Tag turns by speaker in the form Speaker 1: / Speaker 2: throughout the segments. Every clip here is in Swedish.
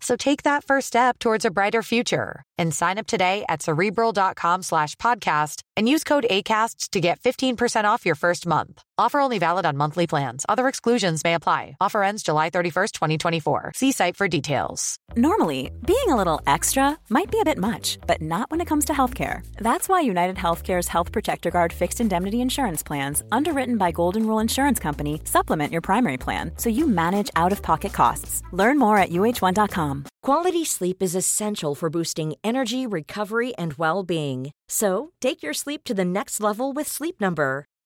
Speaker 1: So take that first step towards a brighter future and sign up today at cerebral.com slash podcast and use code ACasts to get 15% off your first month. Offer only valid on monthly plans. Other exclusions may apply. Offer ends July 31st, 2024. See site for details.
Speaker 2: Normally, being a little extra might be a bit much, but not when it comes to healthcare. That's why United Healthcare's Health Protector Guard fixed indemnity insurance plans, underwritten by Golden Rule Insurance Company, supplement your primary plan so you manage out of pocket costs. Learn more at uh1.com.
Speaker 3: Quality sleep is essential for boosting energy, recovery, and well being. So, take your sleep to the next level with Sleep Number.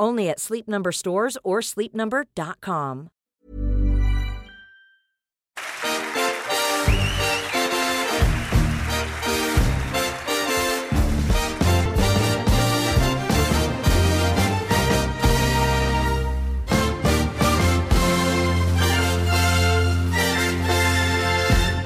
Speaker 3: Only at Sleep Number stores or sleepnumber.com.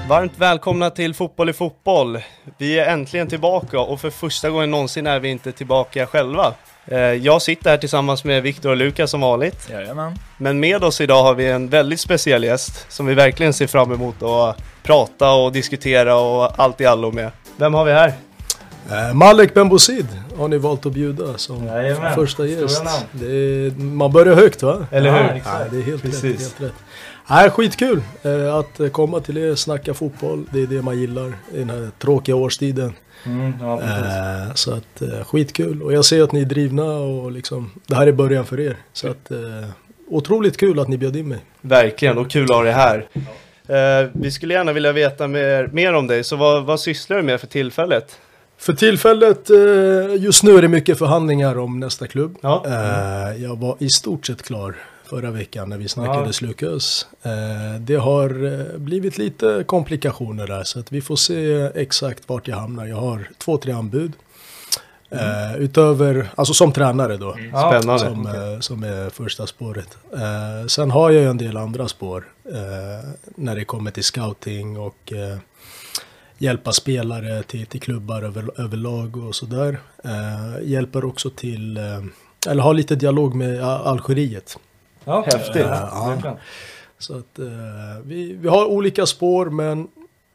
Speaker 4: Varmt välkomna till Fotboll i fotboll. Vi är äntligen tillbaka och för första gången någonsin är vi inte tillbaka själva. Eh, Jag sitter här tillsammans med Viktor och Lukas som vanligt.
Speaker 5: Jajamän.
Speaker 4: Men med oss idag har vi en väldigt speciell gäst som vi verkligen ser fram emot att prata och diskutera och allt i allo med. Vem har vi här?
Speaker 6: Eh, Malek Benbosid har ni valt att bjuda som
Speaker 5: Jajamän,
Speaker 6: första gäst. är, man börjar högt va?
Speaker 4: Eller
Speaker 5: Ja,
Speaker 4: hur?
Speaker 5: exakt.
Speaker 6: Nej, det är helt
Speaker 4: Precis.
Speaker 6: rätt. Helt rätt. Nej, skitkul eh, att komma till er, snacka fotboll. Det är det man gillar i den här tråkiga årstiden.
Speaker 5: Mm, ja.
Speaker 6: Eh, så att eh, skitkul. Och jag ser att ni är drivna och liksom, det här är början för er. Så att eh, otroligt kul att ni bjöd in mig.
Speaker 4: Verkligen, och kul att ha dig här. Vi skulle gärna vilja veta mer, mer om dig, så vad, vad sysslar du med för tillfället?
Speaker 6: För tillfället, eh, just nu är det mycket förhandlingar om nästa klubb.
Speaker 4: Ja.
Speaker 6: Eh, jag var i stort sett klar förra veckan när vi snackade
Speaker 5: Ja.
Speaker 6: Slukös. Eh, det har blivit lite komplikationer där så att vi får se exakt vart jag hamnar. Jag har två, tre anbud. Eh, utöver, alltså som tränare då.
Speaker 5: Ja,
Speaker 4: Spännande.
Speaker 6: Som, eh, som är första spåret. Sen har jag ju en del andra spår. När det kommer till scouting och hjälpa spelare till, till klubbar över, överlag och sådär. Eh, hjälper också till, eh, eller har lite dialog med Al- Algeriet.
Speaker 5: Ja,
Speaker 4: häftigt.
Speaker 5: Ja, verkligen.
Speaker 6: Så att eh, vi, vi har olika spår men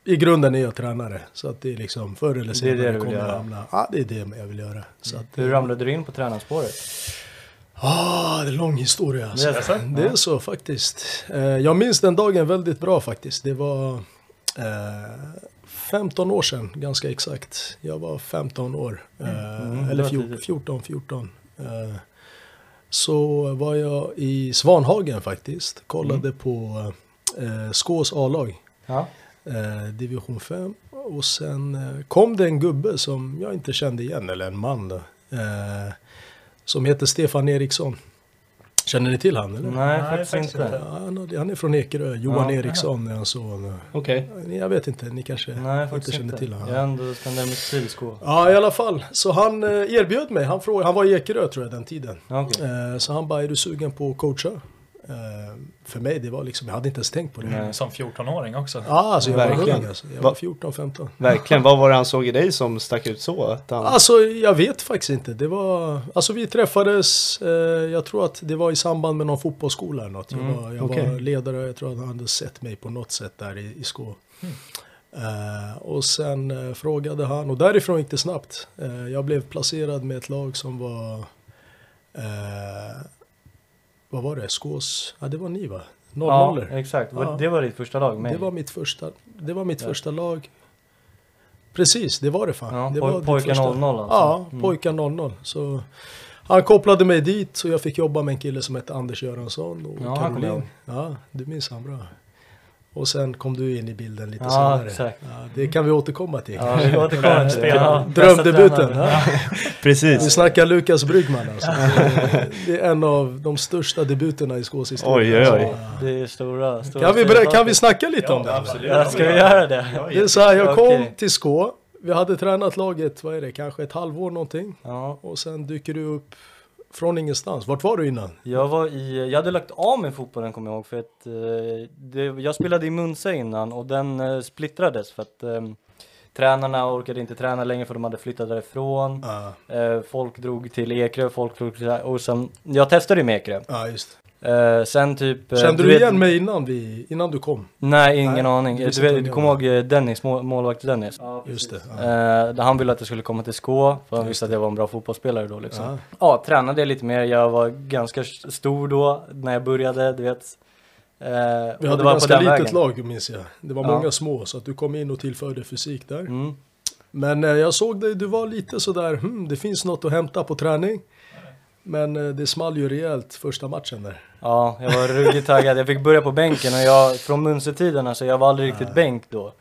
Speaker 6: i grunden är jag tränare. Så att det är liksom förr eller
Speaker 5: Det är
Speaker 6: senare
Speaker 5: det du vill
Speaker 6: kommer jag hamna. Ja, det är det jag vill göra. Så att,
Speaker 5: Hur ramlade du in på tränarspåret?
Speaker 6: Ah, det är en lång historia alltså.
Speaker 5: Det är så?
Speaker 6: Det är så faktiskt. Eh, jag minns den dagen väldigt bra faktiskt. Det var eh, 15 år sedan, ganska exakt. Jag var 15 år. Eh,
Speaker 5: Mm,
Speaker 6: eller
Speaker 5: det var
Speaker 6: fjor-
Speaker 5: tidigt.
Speaker 6: 14, 14. Eh, så var jag i Svanhagen faktiskt. Kollade
Speaker 5: Mm.
Speaker 6: på eh, Skås A-lag.
Speaker 5: Ja.
Speaker 6: Eh, division 5. Och sen kom det en gubbe som jag inte kände igen, eller en man då. Som heter Stefan Eriksson. Känner ni till han eller?
Speaker 5: Nej, faktiskt inte.
Speaker 6: Ja, han, han är från Ekerö, Johan
Speaker 5: Ja,
Speaker 6: Eriksson är hans son.
Speaker 4: Okej.
Speaker 6: Jag vet inte, ni kanske
Speaker 5: Nej,
Speaker 6: inte
Speaker 5: faktiskt
Speaker 6: känner
Speaker 5: inte.
Speaker 6: till honom.
Speaker 5: Jag ändå spenderat mitt stilskå.
Speaker 6: Ja, i alla fall. Så han eh, erbjöd mig, han, frågade, han var i Ekerö tror jag den tiden.
Speaker 5: Okej.
Speaker 6: Eh, så han bara, är du sugen på att coacha? Eh, för mig, det var liksom, jag hade inte ens tänkt på det.
Speaker 5: Nej.
Speaker 7: Som 14-åring också.
Speaker 6: Ja, alltså jag var
Speaker 4: Verkligen.
Speaker 6: ung alltså. Jag
Speaker 4: Va-
Speaker 6: var 14-15.
Speaker 4: Verkligen, vad var det han såg i dig som stack ut så? Att han...
Speaker 6: Alltså jag vet faktiskt inte. Det var, alltså vi träffades, eh, jag tror att det var i samband med någon fotbollsskola eller något. Jag,
Speaker 5: Mm,
Speaker 6: var, jag
Speaker 4: okej.
Speaker 6: var ledare, jag tror att han hade sett mig på något sätt där i, i Skå. Eh, och sen eh, frågade han, och därifrån gick det snabbt. Eh, jag blev placerad med ett lag som var eh, vad var det? Skås? Ja, det var ni va?
Speaker 5: Ja,
Speaker 6: 00
Speaker 5: exakt.
Speaker 6: Ja.
Speaker 5: Det var ditt första lag med
Speaker 6: Det var mitt första, det var mitt
Speaker 5: Ja.
Speaker 6: första lag. Precis, det var det fan.
Speaker 5: Ja,
Speaker 6: det
Speaker 5: poj-
Speaker 6: var
Speaker 5: pojkar
Speaker 6: första.
Speaker 5: 00 alltså.
Speaker 6: Ja,
Speaker 5: Mm.
Speaker 6: pojkar 00. Så han kopplade mig dit så jag fick jobba med en kille som hette Anders Göransson och
Speaker 5: Ja,
Speaker 6: Caroline. Ja, du minns han bra. Och sen kom du in i bilden lite
Speaker 5: Ja,
Speaker 6: senare.
Speaker 5: exakt.
Speaker 6: Ja, det kan vi återkomma till.
Speaker 5: Ja, vi återkommer till det. Ja,
Speaker 6: Drömdebuten.
Speaker 5: bästa tränare.
Speaker 6: Vi
Speaker 4: Precis.
Speaker 6: snackar Lukas Bryggman alltså. Det- är en av de största debuterna i Skås historia.
Speaker 4: Oj, oj, oj.
Speaker 5: Ja, Det är stora, stora
Speaker 6: Kan vi, ber- kan vi snacka lite om det?
Speaker 5: Ja, ska vi göra det?
Speaker 6: Det är så här, jag kom till Skå. Vi hade tränat laget, vad är det, kanske ett halvår någonting.
Speaker 5: Ja.
Speaker 6: Och sen dyker du upp från ingenstans. Vart var du innan?
Speaker 5: Jag var i, jag hade lagt av med fotbollen kommer jag ihåg för att eh, det, jag spelade i Munse innan och den eh, splittrades för att eh, tränarna orkade inte träna längre för de hade flyttat därifrån.
Speaker 6: Ja,
Speaker 5: Eh, folk drog till Ekerö, folk drog till, och sen, jag testade ju med Ekerö.
Speaker 6: ja just
Speaker 5: Eh, sen typ... eh,
Speaker 6: Kände du,
Speaker 5: vet-
Speaker 6: igen mig innan, vi, innan du kom?
Speaker 5: Nej, ingen
Speaker 6: Nej,
Speaker 5: aning.
Speaker 6: du
Speaker 5: Du, vet, du kommer ihåg eh, Dennis, mål, målvakt Dennis? Ja,
Speaker 6: Just det. Ja.
Speaker 5: Där han ville att jag skulle komma till Skå, för han visste att jag var en bra fotbollsspelare då liksom.
Speaker 6: Ja.
Speaker 5: Ja, tränade lite mer. Jag var ganska stor då när jag började, du vet. Eh,
Speaker 6: Vi hade
Speaker 5: det var på
Speaker 6: ganska
Speaker 5: den
Speaker 6: litet
Speaker 5: vägen.
Speaker 6: lag minns jag. Det var
Speaker 5: Ja.
Speaker 6: många små så att du kom in och tillförde fysik där.
Speaker 5: Mm.
Speaker 6: Men jag såg dig, du var lite sådär, hmm, det finns något att hämta på träning. Men det small ju rejält första matchen där.
Speaker 5: Ja, jag var ruggigt taggad. Jag fick börja på bänken och jag, från Munse-tiden alltså, jag var aldrig riktigt bänk då.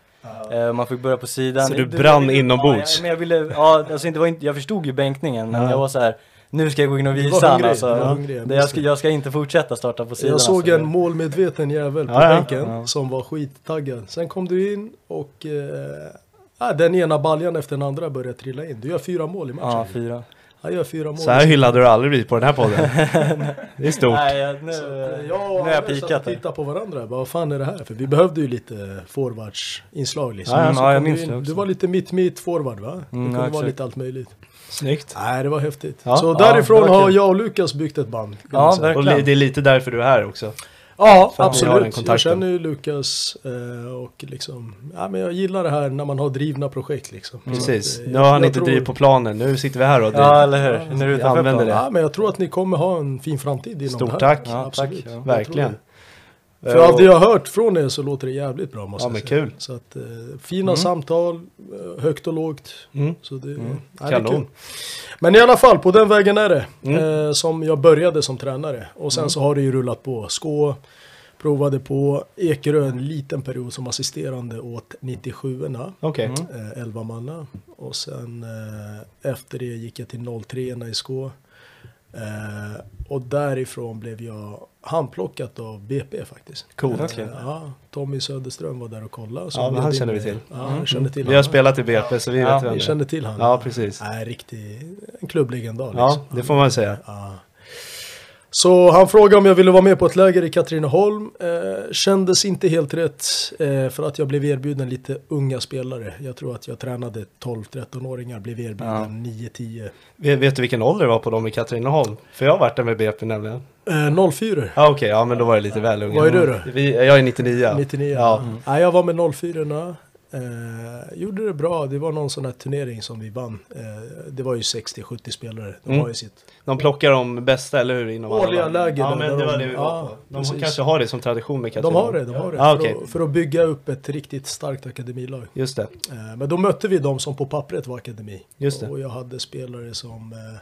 Speaker 5: Eh, man fick börja på sidan.
Speaker 4: Så du brann
Speaker 5: det-
Speaker 4: inombords?
Speaker 5: Ja, men jag ville, ja, alltså inte var inte, jag förstod ju bänkningen men
Speaker 6: Ja.
Speaker 5: jag var så här. Nu ska jag gå in och visa
Speaker 6: hungrig,
Speaker 5: alltså.
Speaker 6: hungrig, jag
Speaker 5: Det, jag,
Speaker 6: minns
Speaker 5: ska, jag ska inte fortsätta starta på sidan.
Speaker 6: Jag såg
Speaker 5: alltså.
Speaker 6: en målmedveten jävel på
Speaker 4: Ja,
Speaker 6: bänken
Speaker 5: Ja.
Speaker 6: som var skittaggad. Sen kom du in och eh, ja, den ena baljan efter den andra började trilla in. Du gör fyra mål i matchen.
Speaker 5: Ja, fyra.
Speaker 6: Han gör fyra mål.
Speaker 4: Så här hyllade du aldrig blivit på den här podden. Det är stort.
Speaker 5: Nej, nu,
Speaker 6: Så eh,
Speaker 5: nu
Speaker 6: jag och
Speaker 5: har jag pikat det.
Speaker 6: tittade på varandra. Bara, Vad fan är det här? För vi behövde ju lite forwardsinslag liksom.
Speaker 5: Ja, ja, ja, jag minns
Speaker 6: in.
Speaker 5: det också.
Speaker 6: Du var lite mitt-mitt forward va?
Speaker 5: Mm,
Speaker 6: det kunde
Speaker 5: ja,
Speaker 6: vara
Speaker 5: exakt.
Speaker 6: lite allt möjligt.
Speaker 4: Snyggt.
Speaker 6: Nej, det var häftigt.
Speaker 4: Ja,
Speaker 6: så
Speaker 5: ja,
Speaker 6: därifrån
Speaker 5: var
Speaker 6: har jag och Lukas byggt ett band.
Speaker 5: Ja.
Speaker 4: Och det är lite därför du är här också.
Speaker 6: Ja,
Speaker 4: För
Speaker 6: absolut. Jag känner ju Lukas eh, och liksom, ja men jag gillar det här när man har drivna projekt liksom. Så
Speaker 4: Precis.
Speaker 6: att, eh,
Speaker 4: Nu har han inte
Speaker 6: tror-
Speaker 4: drivit på planen. Nu sitter vi här och
Speaker 5: Ja, eller hur?
Speaker 6: Ja,
Speaker 5: nu är du
Speaker 4: använder
Speaker 5: planen.
Speaker 6: Ja, men jag tror att ni kommer ha en fin framtid inom
Speaker 4: Stort
Speaker 6: det här.
Speaker 4: tack.
Speaker 5: Ja,
Speaker 6: absolut.
Speaker 5: tack.
Speaker 4: Verkligen.
Speaker 6: Det. För allt det jag har hört från er så låter det jävligt bra måste
Speaker 4: Ja,
Speaker 6: jag säga.
Speaker 4: kul.
Speaker 6: Så att, eh, fina samtal, eh, högt och lågt.
Speaker 4: Mm.
Speaker 6: Så det, ja, det är
Speaker 4: Kanon.
Speaker 6: kul. Men i alla fall, på den vägen är det.
Speaker 4: Mm.
Speaker 6: Eh, som jag började som tränare. Och sen så har det ju rullat på. Skå provade på Ekerö en liten period som assisterande åt 97orna.
Speaker 4: Okej.
Speaker 6: Eh, 11 manna. Och sen eh, efter det gick jag till 03 i Skå. Eh, och därifrån blev jag handplockat av BP faktiskt.
Speaker 4: Coolt.
Speaker 6: Eh. Ja, Tommy Söderström var där och kollade. så
Speaker 4: Ja, men han
Speaker 6: in
Speaker 4: känner vi till.
Speaker 6: Ja, han kände till
Speaker 4: Vi har
Speaker 6: han.
Speaker 4: spelat i BP så vi
Speaker 5: Ja,
Speaker 4: vet vem det är.
Speaker 6: kände till han?
Speaker 4: Ja, precis.
Speaker 6: Nej, riktig en klubblegendar.
Speaker 4: Ja,
Speaker 6: liksom.
Speaker 4: det får man säga.
Speaker 6: Ja. Så han frågade om jag ville vara med på ett läger i Katrineholm. Eh, kändes inte helt rätt eh, för att jag blev erbjuden lite unga spelare. Jag tror att jag tränade 12-13-åringar, blev erbjuden
Speaker 5: Ja.
Speaker 6: 9-10.
Speaker 4: Vet, vet du vilken ålder det var på dem i Katrineholm? För jag har varit där med BP nämligen.
Speaker 6: Eh, 04.
Speaker 4: Ja okej, ja men då var det lite väl unga.
Speaker 6: Vad är du då?
Speaker 4: Vi, jag är 99.
Speaker 6: 99.
Speaker 4: Ja.
Speaker 6: Mm. Nej, jag var med 04 eh, Gjorde det bra. Det var någon sån här turnering som vi vann. Eh, det var ju 60-70 spelare. De
Speaker 4: Mm.
Speaker 6: har ju sitt.
Speaker 4: De plockar de bästa, eller hur? Inom
Speaker 6: Årliga läger
Speaker 4: Ja men det
Speaker 6: de-
Speaker 4: var det vi var
Speaker 6: ja,
Speaker 4: på. De
Speaker 6: precis.
Speaker 4: kanske har det som tradition med
Speaker 6: De
Speaker 4: Katrineholm.
Speaker 6: har det, de har det.
Speaker 4: Ja,
Speaker 6: för,
Speaker 4: okej.
Speaker 6: att, för att bygga upp ett riktigt starkt akademilag.
Speaker 4: Just det.
Speaker 6: Eh, Men då mötte vi de som på pappret var akademi.
Speaker 4: Just det.
Speaker 6: Och jag hade spelare som eh,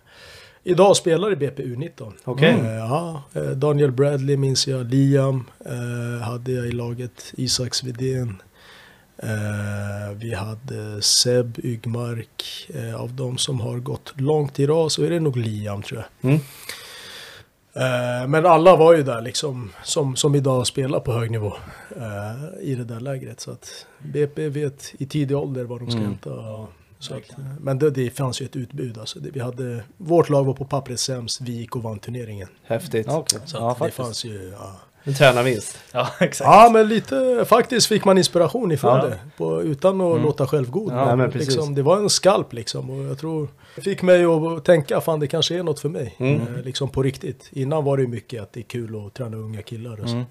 Speaker 6: idag spelar i BP U19.
Speaker 4: Okej.
Speaker 6: Eh, ja, eh, Daniel Bradley minns jag, Liam eh, hade jag i laget, Isak Svedén. Eh, vi hade Seb Ygmark. Eh, av de som har gått långt i rad så är det nog Liam tror jag.
Speaker 4: Mm.
Speaker 6: Eh, men alla var ju där liksom som, som idag spelar på hög nivå eh, i det där lägret. Så att BP vet i tidig ålder vad de ska
Speaker 5: Mm.
Speaker 6: hämta. Så att, men det, det fanns ju ett utbud. Alltså. Det, vi hade, vårt lag var på pappret sämst, vi gick och vann turneringen.
Speaker 4: Häftigt.
Speaker 5: Ja, okej.
Speaker 6: Så
Speaker 5: Ja,
Speaker 6: det
Speaker 5: faktiskt.
Speaker 6: fanns ju... Ja.
Speaker 4: En tränarvinst.
Speaker 5: Ja, exakt.
Speaker 6: ja men lite, faktiskt fick man inspiration ifrån
Speaker 5: Ja.
Speaker 6: det. På, utan att låta självgod.
Speaker 5: Ja,
Speaker 4: men precis.
Speaker 6: liksom, det var en skalp liksom. Och jag tror det fick mig att tänka, fan det kanske är något för mig.
Speaker 4: Mm.
Speaker 6: Eh, liksom på riktigt. Innan var det ju mycket att det är kul att träna unga killar och så.
Speaker 5: Mm.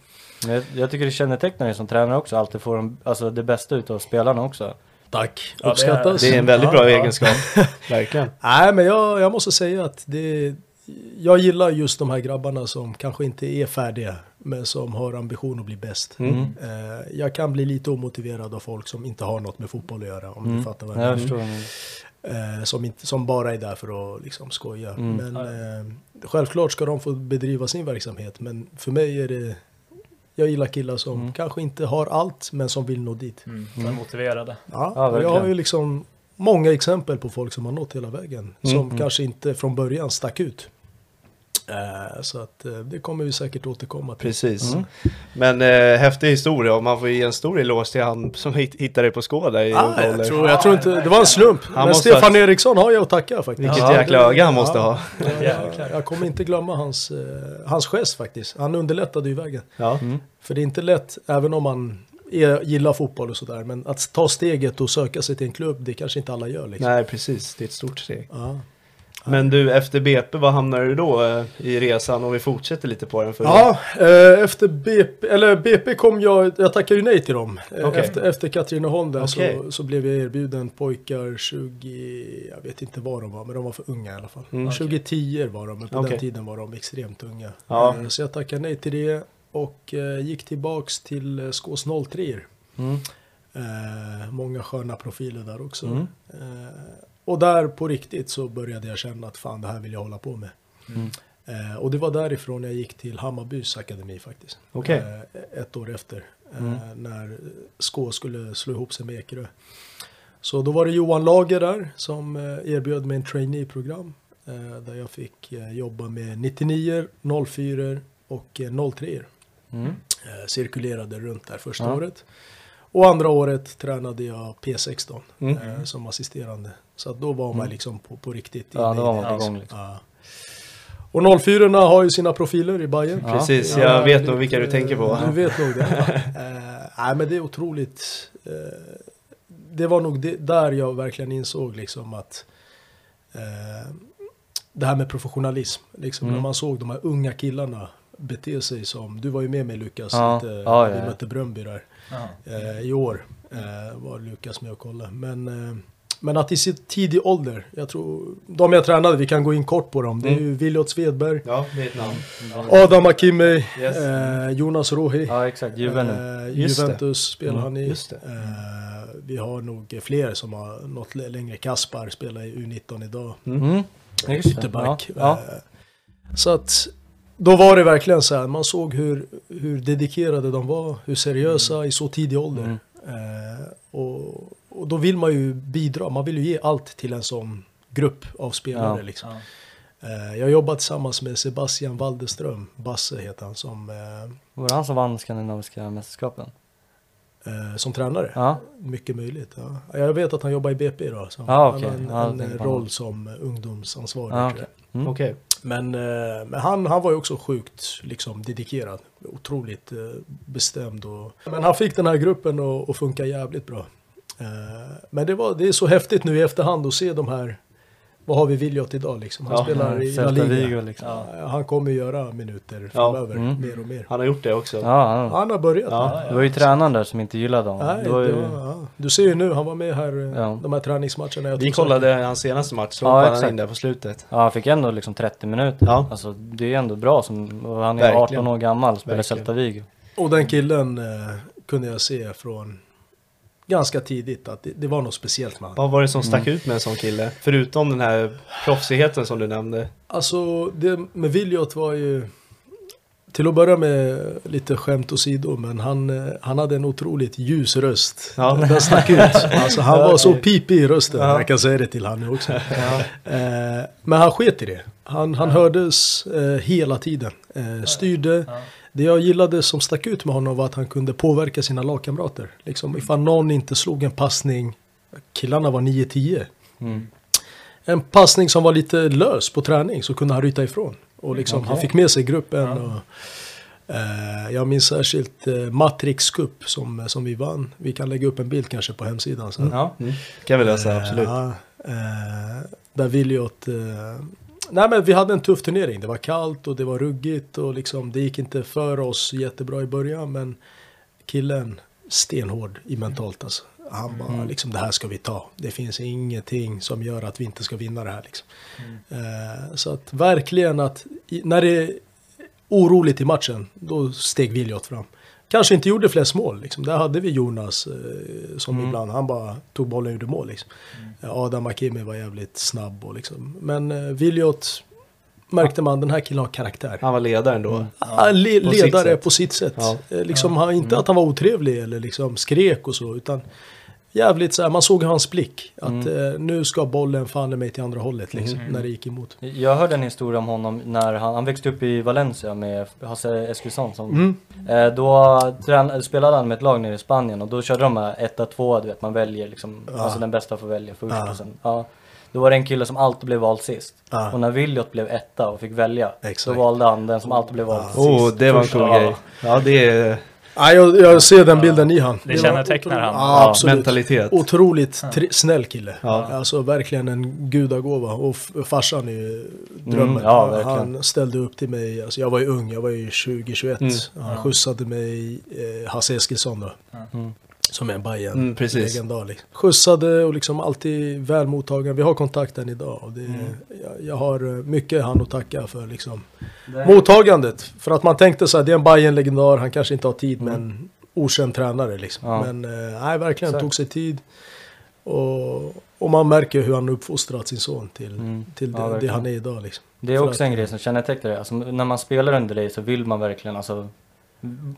Speaker 5: Jag, jag tycker det kännetecknar dig som tränare också, alltid får de, alltså det bästa utav spelarna också.
Speaker 6: Tack,
Speaker 5: Ja, det är-
Speaker 6: uppskattas.
Speaker 4: Det är en väldigt bra
Speaker 6: ja.
Speaker 4: egenskap. Verkligen.
Speaker 6: Nej men jag, jag måste säga att det, jag gillar just de här grabbarna som kanske inte är färdiga men som har ambition att bli bäst.
Speaker 5: Mm.
Speaker 6: Eh, jag kan bli lite omotiverad av folk som inte har något med fotboll att göra om
Speaker 5: Mm.
Speaker 6: du fattar vad jag menar. Eh, som, inte, som bara är där för att liksom skoja.
Speaker 5: Mm.
Speaker 6: Men eh, självklart ska de få bedriva sin verksamhet. Men för mig är det, jag gillar killar som
Speaker 5: Mm.
Speaker 6: kanske inte har allt men som vill nå dit.
Speaker 7: Mm. De är motiverade.
Speaker 6: Ja,
Speaker 5: Ja,
Speaker 6: jag har ju liksom många exempel på folk som har nått hela vägen.
Speaker 4: Mm,
Speaker 6: Som
Speaker 5: mm.
Speaker 6: kanske inte från början stack ut. Eh, så att eh, det kommer vi säkert återkomma till.
Speaker 4: Precis.
Speaker 5: Mm.
Speaker 4: Men eh, häftig historia och man får ge en stor eloge till han som hit, hittade dig på Skåda i
Speaker 6: Ah, jag, tror, jag tror inte, det var en slump.
Speaker 4: Han
Speaker 6: Men Stefan
Speaker 4: ha-
Speaker 6: Eriksson har jag att tacka faktiskt.
Speaker 4: Vilket
Speaker 6: Ja,
Speaker 4: jäkla öga han måste
Speaker 6: ja.
Speaker 4: ha.
Speaker 6: Jag,
Speaker 7: Jäklar.
Speaker 6: jag kommer inte glömma hans, eh, hans gest faktiskt. Han underlättade ju vägen.
Speaker 4: Ja.
Speaker 5: Mm.
Speaker 6: För det är inte lätt, även om man är, gillar fotboll och sådär. Men att ta steget och söka sig till en klubb, det kanske inte alla gör. Liksom.
Speaker 4: Nej, precis. Det är ett stort steg.
Speaker 6: Ja.
Speaker 4: Men du, efter BP, vad hamnade du då eh, i resan? Och vi fortsätter lite på den. För
Speaker 6: Ja, eh, efter BP, eller BP kom jag, jag tackade ju nej till dem. Eh,
Speaker 4: Okej.
Speaker 6: Efter, efter Katrineholm där
Speaker 4: Okej.
Speaker 6: så, så blev jag erbjuden pojkar 20, jag vet inte vad de var, men de var för unga i alla fall.
Speaker 4: Mm.
Speaker 6: 2010 var de, men på
Speaker 4: Okej.
Speaker 6: den tiden var de extremt unga.
Speaker 4: Ja.
Speaker 6: Eh, Så jag tackade nej till det och eh, gick tillbaks till Skås 03
Speaker 5: Mm.
Speaker 6: Eh, många sköna profiler där också.
Speaker 5: Mm.
Speaker 6: Eh, och där på riktigt så började jag känna att fan det här vill jag hålla på med.
Speaker 5: Mm.
Speaker 6: Eh, och det var därifrån jag gick till Hammarbys akademi faktiskt.
Speaker 4: Okej.
Speaker 6: Eh, ett år efter. Eh,
Speaker 5: Mm.
Speaker 6: När Skå skulle slå ihop sig med Ekerö. Så då var det Johan Lager där som erbjöd mig en trainee-program. Där jag fick jobba med 99 04 och eh, 03
Speaker 5: Mm.
Speaker 6: cirkulerade runt där första
Speaker 5: Ja.
Speaker 6: året. Och andra året tränade jag P16
Speaker 4: Mm.
Speaker 6: som assisterande. Så att då var man
Speaker 5: Mm.
Speaker 6: liksom på, på riktigt.
Speaker 5: Ja, då var man på
Speaker 6: liksom.
Speaker 5: gång, liksom.
Speaker 6: Ja. Och 04 har ju sina profiler i Bayern.
Speaker 5: Ja.
Speaker 4: Precis,
Speaker 6: Ja,
Speaker 4: jag vet
Speaker 6: lite-
Speaker 4: nog vilka du tänker på.
Speaker 6: Du vet nog det. eh, nej, men det är otroligt. Eh, det var nog det, där jag verkligen insåg liksom att eh, det här med professionalism. Liksom,
Speaker 5: Mm.
Speaker 6: När man såg de här unga killarna bete sig som, du var ju med mig Lukas,
Speaker 5: Ja.
Speaker 6: lite,
Speaker 5: Ja,
Speaker 6: vi
Speaker 5: ja, ja.
Speaker 6: mötte Bröndby där.
Speaker 7: Ja.
Speaker 6: Eh, I år eh, var Lukas med och kollade. Men, eh, men att i sitt tidig ålder, jag tror, de jag tränade, vi kan gå in kort på dem. Det är
Speaker 4: Mm.
Speaker 6: ju Viljot Svedberg,
Speaker 4: Ja.
Speaker 6: Adam Akimi,
Speaker 4: Yes.
Speaker 6: eh, Jonas Rohi.
Speaker 5: Ja, exakt. Juve nu.
Speaker 6: Eh. Juventus spelar
Speaker 5: Mm,
Speaker 6: han i.
Speaker 4: det.
Speaker 6: Eh, vi har nog fler som har nått längre. Kaspar spelar i U19 idag.
Speaker 5: Mm. Det.
Speaker 6: Ytterback.
Speaker 5: Ja.
Speaker 6: Eh, så att då var det verkligen så här. Man såg hur, hur dedikerade de var. Hur seriösa i så tidig ålder.
Speaker 5: Mm.
Speaker 6: Eh, och, och då vill man ju bidra. Man vill ju ge allt till en sån grupp av spelare.
Speaker 5: Ja.
Speaker 6: Liksom.
Speaker 7: Ja.
Speaker 6: Eh, jag jobbar tillsammans med Sebastian Walderström. Basse heter han som, eh,
Speaker 5: Var det han som vann skandinaviska mästerskapen?
Speaker 6: eh, som tränare.
Speaker 5: Ja.
Speaker 6: Mycket möjligt. Ja. Jag vet att han jobbar i BP idag. Så
Speaker 5: Ja,
Speaker 6: han har en, en roll som ungdomsansvarig. Jag.
Speaker 5: okej. Mm.
Speaker 4: Okej.
Speaker 6: Men, men han, han var ju också sjukt liksom, dedikerad. Otroligt bestämd. Och, men han fick den här gruppen att funka jävligt bra. Eh, men det, var, det är så häftigt nu i efterhand att se de här. Vad har vi Viljot idag liksom? Han
Speaker 4: Ja,
Speaker 6: spelar i La Liga.
Speaker 5: Liksom. Ja,
Speaker 6: Ja, Han kommer göra minuter
Speaker 4: Ja.
Speaker 6: framöver.
Speaker 5: Mm.
Speaker 6: Mer och mer.
Speaker 4: Han har gjort det också.
Speaker 5: han,
Speaker 6: Han har börjat.
Speaker 4: Ja.
Speaker 5: det var ju tränaren där som inte gillade honom.
Speaker 6: Nej,
Speaker 5: det var ju,
Speaker 6: det var, ja. Du ser ju nu, han var med här eh,
Speaker 5: Ja.
Speaker 6: de här träningsmatcherna.
Speaker 4: Vi kollade hans senaste match, så
Speaker 5: Ja,
Speaker 4: hoppade han in där på slutet.
Speaker 5: ja, han fick ändå liksom 30 minuter.
Speaker 4: Ja.
Speaker 5: Alltså, det är ändå bra. Som, han är
Speaker 4: Verkligen.
Speaker 5: 18 år gammal och spelar. Celta Vigo.
Speaker 6: Och den killen eh, kunde jag se från ganska tidigt att det, det var något speciellt med honom.
Speaker 4: Vad var det som stack
Speaker 5: Mm.
Speaker 4: ut med en sån kille? Förutom den här proffsigheten som du nämnde.
Speaker 6: Alltså det med Viljot var ju till att börja med lite skämt åsido men han, eh, han hade en otroligt ljus röst.
Speaker 4: Ja.
Speaker 6: Den stack ut. Alltså han var så pipig i rösten.
Speaker 4: Ja.
Speaker 6: Jag kan säga det till han nu också. Eh, men han sket i det. Han, han hördes eh, hela tiden. Styrde.
Speaker 7: Ja.
Speaker 6: Det jag gillade som stack ut med honom var att han kunde påverka sina lagkamrater. Liksom ifall någon inte slog en passning. Killarna var 9-10.
Speaker 5: Mm.
Speaker 6: En passning som var lite lös på träning så kunde han ryta ifrån. Och liksom, han fick med sig gruppen. Och, eh, jag minns särskilt eh, Matrix Cup som, som vi vann. Vi kan lägga upp en bild kanske på hemsidan sen.
Speaker 5: Ja.
Speaker 4: Mm. kan vi lösa, absolut.
Speaker 6: Ja, eh, där Viljot... Nej men vi hade en tuff turnering. Det var kallt och det var ruggigt och liksom det gick inte för oss jättebra i början. Men killen stenhård i mentalt alltså. Han bara, liksom, det här ska vi ta. Det finns ingenting som gör att vi inte ska vinna det här. Liksom. Eh, så att verkligen att när det är oroligt i matchen, då steg Williot fram. Kanske inte gjorde flest mål. Liksom. Där hade vi Jonas eh, som ibland, han bara tog bollen och gjorde mål. Liksom. Eh, Adam Akimi var jävligt snabb. Och, liksom. Men eh, Williot märkte man, den här killen har karaktär.
Speaker 4: Han var ledaren då.
Speaker 6: Ah, le
Speaker 4: På sitt
Speaker 6: ledare
Speaker 4: sätt.
Speaker 6: på sitt sätt.
Speaker 4: Ja.
Speaker 6: Eh, Liksom, han, inte att han var otrevlig eller liksom skrek och så, utan jävligt så här, man såg hans blick. Att eh, nu ska bollen fan i mig till andra hållet liksom, när det gick emot.
Speaker 5: Jag hörde en historia om honom när han, han växte upp i Valencia med Hasse Eskilsson som
Speaker 6: Mm.
Speaker 5: eh, Då trän, spelade han med ett lag nere i Spanien och då körde de här etta, tvåa, du vet man väljer liksom, alltså den bästa får välja först
Speaker 6: Ja.
Speaker 5: och sen, ja. Då var det en kille som alltid blev vald sist.
Speaker 6: Ja.
Speaker 5: Och när Williot blev etta och fick välja,
Speaker 6: Exakt.
Speaker 5: då valde han den som alltid blev vald sist.
Speaker 4: Åh, det var en cool
Speaker 5: Ja.
Speaker 4: grej. Ja, det är
Speaker 6: Ja, jag, jag ser den bilden i han.
Speaker 7: Det kännetecknar han.
Speaker 6: Ja, absolut.
Speaker 4: mentalitet.
Speaker 6: Otroligt tri- snäll kille.
Speaker 4: Ja.
Speaker 6: Alltså verkligen en gudagåva. Och f- farsan är ju drömmen.
Speaker 5: Mm, ja,
Speaker 6: han ställde upp till mig. Alltså jag var ju ung, jag var ju 20-21.
Speaker 4: Mm.
Speaker 6: Han skjutsade mig, eh, Hasse Eskilsson då.
Speaker 5: Mm.
Speaker 6: Som är en Bajen
Speaker 4: Mm, precis.
Speaker 6: legendar. Liksom. Skjutsade och liksom alltid väl mottagen. Vi har kontakt än idag. Och det,
Speaker 5: Mm.
Speaker 6: jag, jag har eh, mycket han att tacka för liksom. Mottagandet. För att man tänkte så här, det är en Bajen legendar han kanske inte har tid men okänd tränare liksom.
Speaker 5: Ja.
Speaker 6: Men eh, nej, verkligen
Speaker 5: Exakt.
Speaker 6: tog sig tid. Och, och man märker hur han uppfostrat sin son till,
Speaker 5: Mm.
Speaker 6: till
Speaker 5: Ja,
Speaker 6: det, det
Speaker 5: verkligen.
Speaker 6: han är idag liksom.
Speaker 5: Det är
Speaker 6: För
Speaker 5: också
Speaker 6: att-
Speaker 5: en grej som kännetecknar det. Alltså, när man spelar under dig så vill man verkligen alltså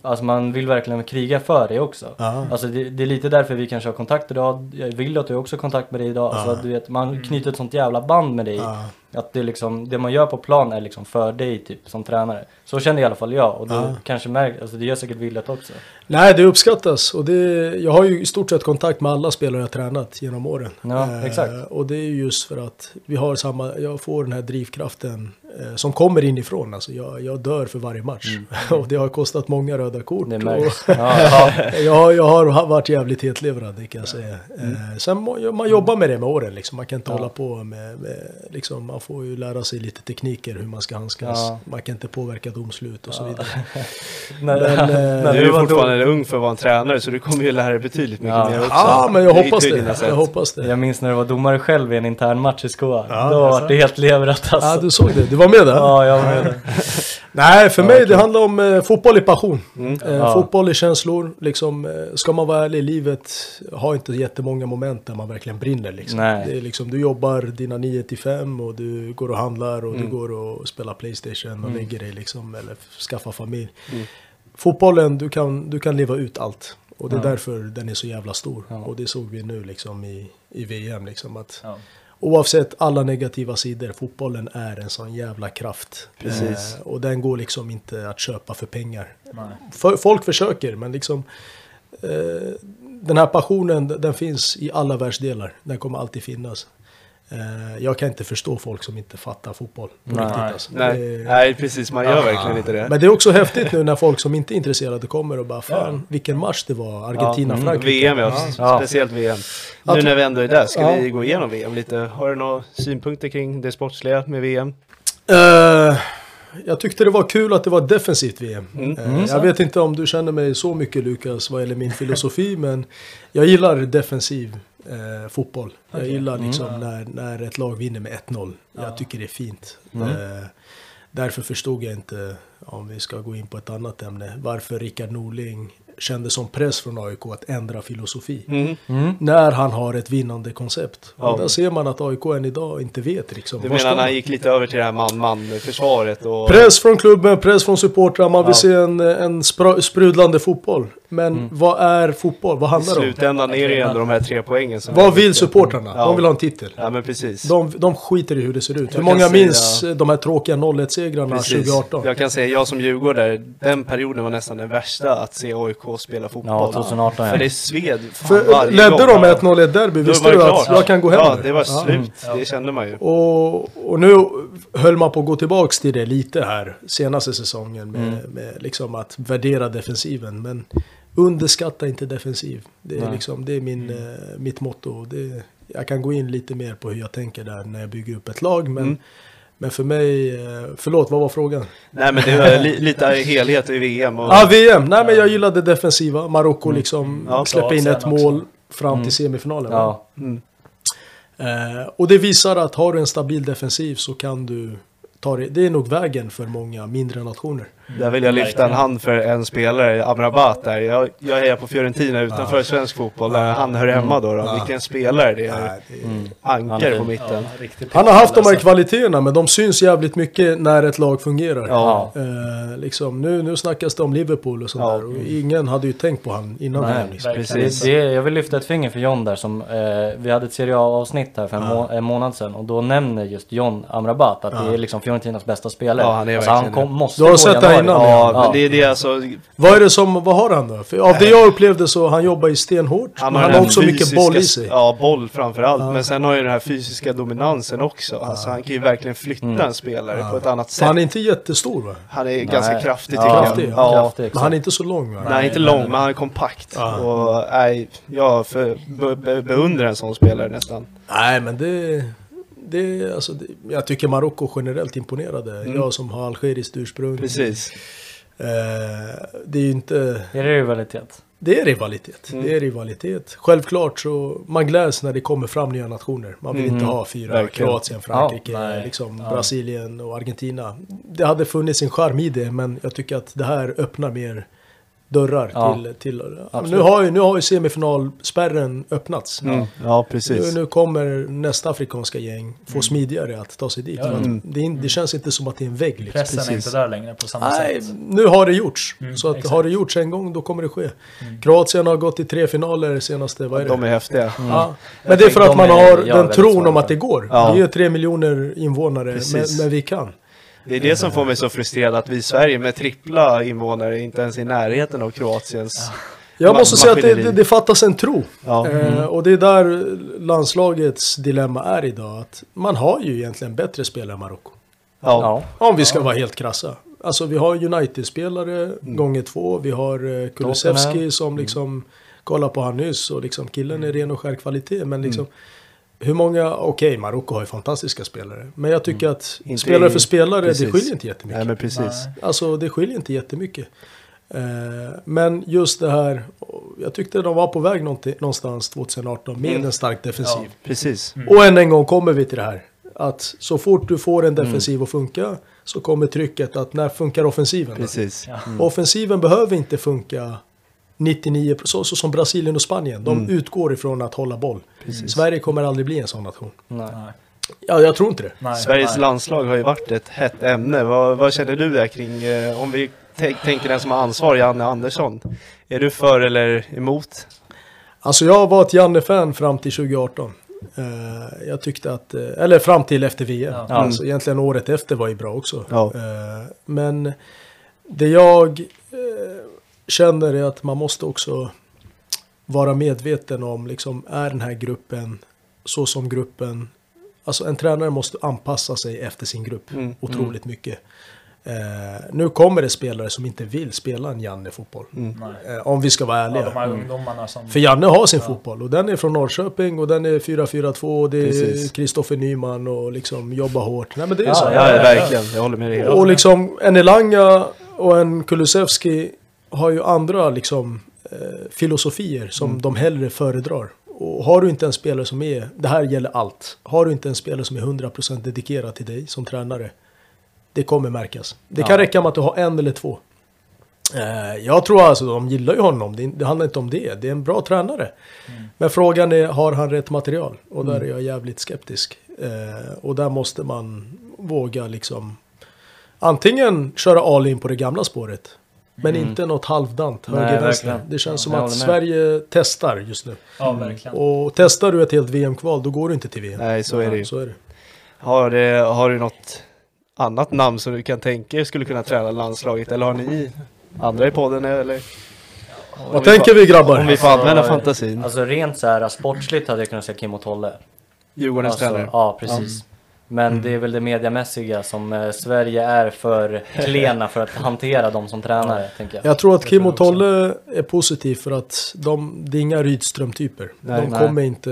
Speaker 5: Alltså man vill verkligen kriga för dig också. Alltså det, det är lite därför vi kanske har kontakt idag. Jag vill att du har också kontakt med dig idag. Alltså du vet, man knyter ett sånt jävla band med dig.
Speaker 6: Ja.
Speaker 5: Att det liksom, det man gör på plan är liksom för dig typ som tränare. Så kände i alla fall jag och då
Speaker 6: Ja.
Speaker 5: kanske märk, alltså det gör säkert Willet också.
Speaker 6: Nej, det uppskattas. Och det, jag har ju i stort sett kontakt med alla spelare jag tränat genom åren.
Speaker 5: Ja, exakt.
Speaker 6: Och det är ju just för att vi har samma, jag får den här drivkraften eh, som kommer inifrån. Alltså jag, jag dör för varje match. och det har kostat många röda kort.
Speaker 5: Det
Speaker 6: och,
Speaker 5: märks. Ja, ja.
Speaker 6: jag, har- jag har varit jävligt hetlevrad, det kan jag säga. Eh, sen må, man jobbar med det med åren, liksom. man kan inte hålla på med, med liksom, får ju lära sig lite tekniker hur man ska handskas.
Speaker 5: Ja.
Speaker 6: Man kan inte påverka domslut och så vidare. Men, eh,
Speaker 4: Du är fortfarande ung för att vara en tränare så du kommer ju lära dig betydligt mycket
Speaker 5: Ja.
Speaker 4: mer också.
Speaker 6: Ja, men jag hoppas det. Jag hoppas det.
Speaker 5: Jag minns när du var domare själv i en intern match i SKA.
Speaker 6: Ja,
Speaker 5: Då var det helt leverat alltså.
Speaker 6: Ja, du såg det. Du var med där?
Speaker 5: Ja, jag var med det.
Speaker 6: Nej, för mig det handlar om eh, fotboll i passion. Eh,
Speaker 5: Ja.
Speaker 6: Fotboll i känslor. Liksom, eh, ska man vara ärlig, i livet har inte jättemånga moment där man verkligen brinner. Liksom.
Speaker 5: Nej.
Speaker 6: Det är liksom, du jobbar dina 9 till 5 och du går och handlar och
Speaker 5: Mm.
Speaker 6: du går och spelar Playstation och lägger dig liksom, eller skaffar familj. Fotbollen, du kan, du kan leva ut allt. Och det är
Speaker 5: Ja.
Speaker 6: därför den är så jävla stor.
Speaker 5: Ja.
Speaker 6: Och det såg vi nu liksom i, i VM. Liksom, att
Speaker 7: Ja.
Speaker 6: Oavsett alla negativa sidor, fotbollen är en sån jävla kraft. Eh, och den går liksom inte att köpa för pengar. För, folk försöker, men liksom eh, den här passionen, den finns i alla världsdelar. Den kommer alltid finnas. Eh, jag kan inte förstå folk som inte fattar fotboll.
Speaker 5: Nej.
Speaker 6: riktigt, alltså.
Speaker 4: Nej,
Speaker 6: Det-
Speaker 4: nej, precis. Man gör verkligen inte det.
Speaker 6: men det är också häftigt nu när folk som inte är intresserade kommer och bara fan vilken match det var, Argentina-Frankrike.
Speaker 4: VM ja,
Speaker 5: Ja.
Speaker 4: speciellt VM.
Speaker 6: Att-
Speaker 4: Nu när vi ändå är där, ska
Speaker 6: Ja.
Speaker 4: vi gå igenom VM lite? Har du några synpunkter kring det sportsliga med VM?
Speaker 6: Eh, jag tyckte det var kul att det var defensivt VM.
Speaker 4: Mm.
Speaker 6: Eh, jag vet inte om du känner mig så mycket Lukas vad gäller min filosofi men jag gillar defensiv eh, fotboll. Jag gillar liksom när, när ett lag vinner med 1-0. Jag tycker det är fint. Eh, därför förstod jag inte, om vi ska gå in på ett annat ämne, varför Rickard Norling kände som press från AIK att ändra filosofi.
Speaker 4: Mm.
Speaker 6: När han har ett vinnande koncept.
Speaker 4: Ja.
Speaker 6: Och där ser man att AIK än idag inte vet liksom.
Speaker 4: Du menar när han gick lite över till det här man-man-försvaret och...
Speaker 6: Press från klubben, press från supportrar, man vill
Speaker 4: Ja.
Speaker 6: se en, en sprudlande fotboll. Men vad är fotboll? Vad
Speaker 4: I
Speaker 6: handlar det om?
Speaker 4: slutändan är det ju ändå de här tre poängen som...
Speaker 6: Vad vill supportrarna?
Speaker 4: Ja.
Speaker 6: De vill ha en titel.
Speaker 4: Ja men precis.
Speaker 6: De, de skiter i hur det ser ut. Hur
Speaker 4: kan
Speaker 6: många
Speaker 4: säga-
Speaker 6: minns de här tråkiga 0-1-segrarna
Speaker 4: Precis.
Speaker 6: 2018?
Speaker 4: Jag kan säga, jag som djurgårdare, den perioden var nästan den värsta att se AIK spela fotboll.
Speaker 5: Ja, 2018
Speaker 4: För
Speaker 5: ja.
Speaker 4: det sved fan
Speaker 6: För, ledde
Speaker 4: gång.
Speaker 6: de med 1-0 i ett derby, visste du
Speaker 4: klart.
Speaker 6: att jag kan gå hem
Speaker 4: Ja,
Speaker 6: nu?
Speaker 4: det var
Speaker 6: Ja.
Speaker 4: slut. Det kände man ju.
Speaker 6: Och, och nu höll man på att gå tillbaks till det lite här senaste säsongen med,
Speaker 5: Mm.
Speaker 6: med liksom att värdera defensiven. Men underskatta inte defensiv. Det är,
Speaker 5: Nej.
Speaker 6: liksom, det är min, eh, mitt motto. Det, jag kan gå in lite mer på hur jag tänker där när jag bygger upp ett lag. Men,
Speaker 4: Mm.
Speaker 6: Men för mig, eh, förlåt vad var frågan?
Speaker 4: Nej men det var li, lite helhet i VM och...
Speaker 6: Ja, VM. Nej men jag gillade defensiva. Marocko liksom
Speaker 4: Ja,
Speaker 6: släppa in ett
Speaker 7: också.
Speaker 6: mål. fram till semifinalen. va?
Speaker 5: Ja,
Speaker 4: Mm.
Speaker 6: Eh, och det visar att har du en stabil defensiv så kan du ta det. Det är nog vägen för många mindre nationer.
Speaker 4: Där vill jag lyfta en hand för en spelare, Amrabat där. Jag, jag hejar på Fiorentina utanför svensk fotboll, där han hör hemma då. då. Vilken spelare det är.
Speaker 5: Mm.
Speaker 4: Ankare på
Speaker 5: Ja,
Speaker 4: mitten.
Speaker 6: Han har haft de här
Speaker 7: alltså.
Speaker 6: kvaliteterna men de syns jävligt mycket när ett lag fungerar.
Speaker 4: Ja.
Speaker 6: Eh, liksom, nu, nu snackas det om Liverpool och sånt
Speaker 4: Ja.
Speaker 6: där. Och ingen hade ju tänkt på han innan
Speaker 5: Nej.
Speaker 6: Liksom.
Speaker 4: Precis.
Speaker 5: Det, jag vill lyfta ett finger för John där som, eh, vi hade ett Serie A-avsnitt här för en, må, en månad sedan och då nämner just John Amrabat att det är liksom Fiorentinas bästa spelare.
Speaker 4: Ja, han är
Speaker 5: alltså, han kom, måste
Speaker 6: Du har sett det. Innan,
Speaker 4: Ja,
Speaker 5: Ja.
Speaker 4: men det är det alltså.
Speaker 6: Vad är det som, vad har han då? För av det jag upplevde så han jobbar ju stenhårt.
Speaker 4: Han har,
Speaker 6: han har också mycket
Speaker 4: fysiska-
Speaker 6: boll i sig.
Speaker 4: Ja, boll framförallt. Men sen har ju den här fysiska dominansen också. Alltså han kan ju verkligen flytta en spelare på ett annat sätt.
Speaker 6: han är inte jättestor va?
Speaker 4: Han är ganska
Speaker 5: Nej.
Speaker 4: kraftig
Speaker 5: Ja,
Speaker 4: tycker
Speaker 6: kraftig,
Speaker 4: jag.
Speaker 6: ja.
Speaker 4: Ja.
Speaker 5: Kraftig,
Speaker 6: Men han är inte så lång va?
Speaker 4: Nej, inte lång, men han är kompakt.
Speaker 6: Ja.
Speaker 4: Och nej, jag för, be, be, beundrar en sån spelare nästan.
Speaker 6: Nej men det... det, alltså, det jag tycker Marocko generellt imponerade. Jag som har algeriskt ursprung.
Speaker 4: Precis.
Speaker 6: Eh, det är ju inte...
Speaker 5: Är det rivalitet?
Speaker 6: Det är rivalitet.
Speaker 4: Mm.
Speaker 6: Det är rivalitet. Självklart så man gläds när det kommer fram nya nationer. Man vill inte ha fyra
Speaker 4: Mm. Verkligen.
Speaker 6: Kroatien, Frankrike,
Speaker 5: Ja,
Speaker 6: liksom Brasilien och Argentina. Det hade funnits en charm i det men jag tycker att det här öppnar mer dörrar
Speaker 5: Ja.
Speaker 6: till... till nu, har ju, nu har ju semifinalspärren öppnats.
Speaker 4: Mm. Ja,
Speaker 6: Nu,
Speaker 4: precis.
Speaker 6: nu kommer nästa afrikanska gäng få smidigare att ta sig dit.
Speaker 4: Mm.
Speaker 6: det, är det känns inte som att det är en vägg. Liksom.
Speaker 7: Pressen är
Speaker 4: Precis.
Speaker 7: inte där längre på samma
Speaker 6: Nej,
Speaker 7: sätt.
Speaker 6: nu har det gjorts.
Speaker 7: Mm,
Speaker 6: så att
Speaker 7: exakt.
Speaker 6: har det gjorts en gång, då kommer det ske. Kroatien har gått i tre finaler senaste, vad är det?
Speaker 4: De är häftiga.
Speaker 6: Ja. Men det är för att man
Speaker 5: är-
Speaker 6: har
Speaker 5: är
Speaker 6: den tron om att det går.
Speaker 4: Ja.
Speaker 6: Vi är tre miljoner invånare, men,
Speaker 4: Precis.
Speaker 6: men vi kan.
Speaker 4: Det är det som får mig så frustrerad att vi i Sverige med trippla invånare inte ens i närheten av Kroatiens.
Speaker 6: Jag måste säga att det, det, det fattas en tro.
Speaker 4: Ja. Mm.
Speaker 6: Eh, och det är där landslagets dilemma är idag. Att man har ju egentligen bättre spelare än Marocko.
Speaker 4: Ja.
Speaker 5: Ja.
Speaker 6: Om vi ska vara helt krassa. Alltså vi har United-spelare
Speaker 4: Mm.
Speaker 6: gånger två. Vi har eh, Kulusevski som liksom kollar på han nyss och liksom killen är ren och skär kvalitet. Men liksom
Speaker 4: Mm.
Speaker 6: Hur många, okej Marocko har ju fantastiska spelare. Men jag tycker att
Speaker 4: Mm. Inte
Speaker 6: spelare
Speaker 4: i-
Speaker 6: för spelare,
Speaker 4: precis.
Speaker 6: det skiljer inte jättemycket.
Speaker 4: Nej men precis.
Speaker 7: Nej.
Speaker 6: Alltså det skiljer inte jättemycket. Eh, men just det här, jag tyckte de var på väg någonstans 2018 med
Speaker 4: Mm.
Speaker 6: en stark defensiv.
Speaker 4: Precis.
Speaker 6: Och än en gång kommer vi till det här. Att så fort du får en defensiv att funka så kommer trycket att när funkar offensiven?
Speaker 4: Precis.
Speaker 7: Ja.
Speaker 6: Offensiven behöver inte funka 99 så, så som Brasilien och Spanien. De
Speaker 4: Mm.
Speaker 6: utgår ifrån att hålla boll. Sverige kommer aldrig bli en sån nation.
Speaker 5: Nej.
Speaker 6: Ja, jag tror inte det.
Speaker 7: Nej.
Speaker 4: Sveriges
Speaker 7: Nej.
Speaker 4: landslag har ju varit ett hett ämne. Vad, vad känner du där kring, eh, om vi tänk, tänker den som har ansvar, Janne Andersson. Är du för eller emot?
Speaker 6: Alltså jag var ett Janne-fan fram till 2018. Eh, jag tyckte att, eh, eller fram till efter VM.
Speaker 7: Ja.
Speaker 6: Alltså egentligen året efter var ju bra också.
Speaker 4: Ja.
Speaker 6: Men det jag känner är att man måste också vara medveten om, liksom, är den här gruppen så som gruppen, alltså en tränare måste anpassa sig efter sin grupp
Speaker 4: Mm.
Speaker 6: otroligt mycket. Eh, nu kommer det spelare som inte vill spela en Janne-fotboll.
Speaker 7: Nej.
Speaker 6: Eh, om vi ska vara ärliga.
Speaker 7: Ja, de här ungdomarna som...
Speaker 6: För Janne har sin fotboll och den är från Norrköping och den är 4-4-2 och det är. Kristoffer Nyman och liksom jobba hårt. Nej men det är så.
Speaker 5: Ja,
Speaker 4: Ja,
Speaker 5: ja, ja.
Speaker 4: verkligen. Jag håller med dig.
Speaker 6: Och liksom en Elanga och en Kulusevski har ju andra liksom eh, filosofier som
Speaker 4: Mm.
Speaker 6: de hellre föredrar. Och har du inte en spelare som är, det här gäller allt. Har du inte en spelare som är 100% dedikerad till dig som tränare. Det kommer märkas. Det kan
Speaker 5: Ja.
Speaker 6: räcka med att du har en eller två. Eh, jag tror alltså de gillar ju honom. Det, det handlar inte om det. Det är en bra tränare. Men frågan är, har han rätt material? Och där är jag jävligt skeptisk. Eh, och där måste man våga liksom antingen köra all in på det gamla spåret. Men inte något halvdant höger-vänster. Det känns som att. Sverige testar just nu.
Speaker 7: Ja, verkligen.
Speaker 6: Och testar du ett helt VM-kval, då går du inte till VM.
Speaker 4: Nej, så är det ju.
Speaker 6: Så är det.
Speaker 4: Har, det, har du något annat namn som du kan tänka er skulle kunna träna landslaget? Eller har ni andra i podden? Eller?
Speaker 6: Vad tänker vi grabbar?
Speaker 4: Om vi får använda fantasin.
Speaker 5: Alltså rent så här sportsligt hade jag kunnat säga Kim och Tolle.
Speaker 4: Djurgårdens
Speaker 5: Alltså,
Speaker 4: tränare.
Speaker 5: ja, precis. Men det är väl det mediamässiga som eh, Sverige är för klena för att hantera dem som tränare, tänker jag.
Speaker 6: Jag tror att Kim och
Speaker 7: jag.
Speaker 6: Tolle är positiv för att de, det är inga Rydström-typer. De
Speaker 5: nej.
Speaker 6: kommer inte...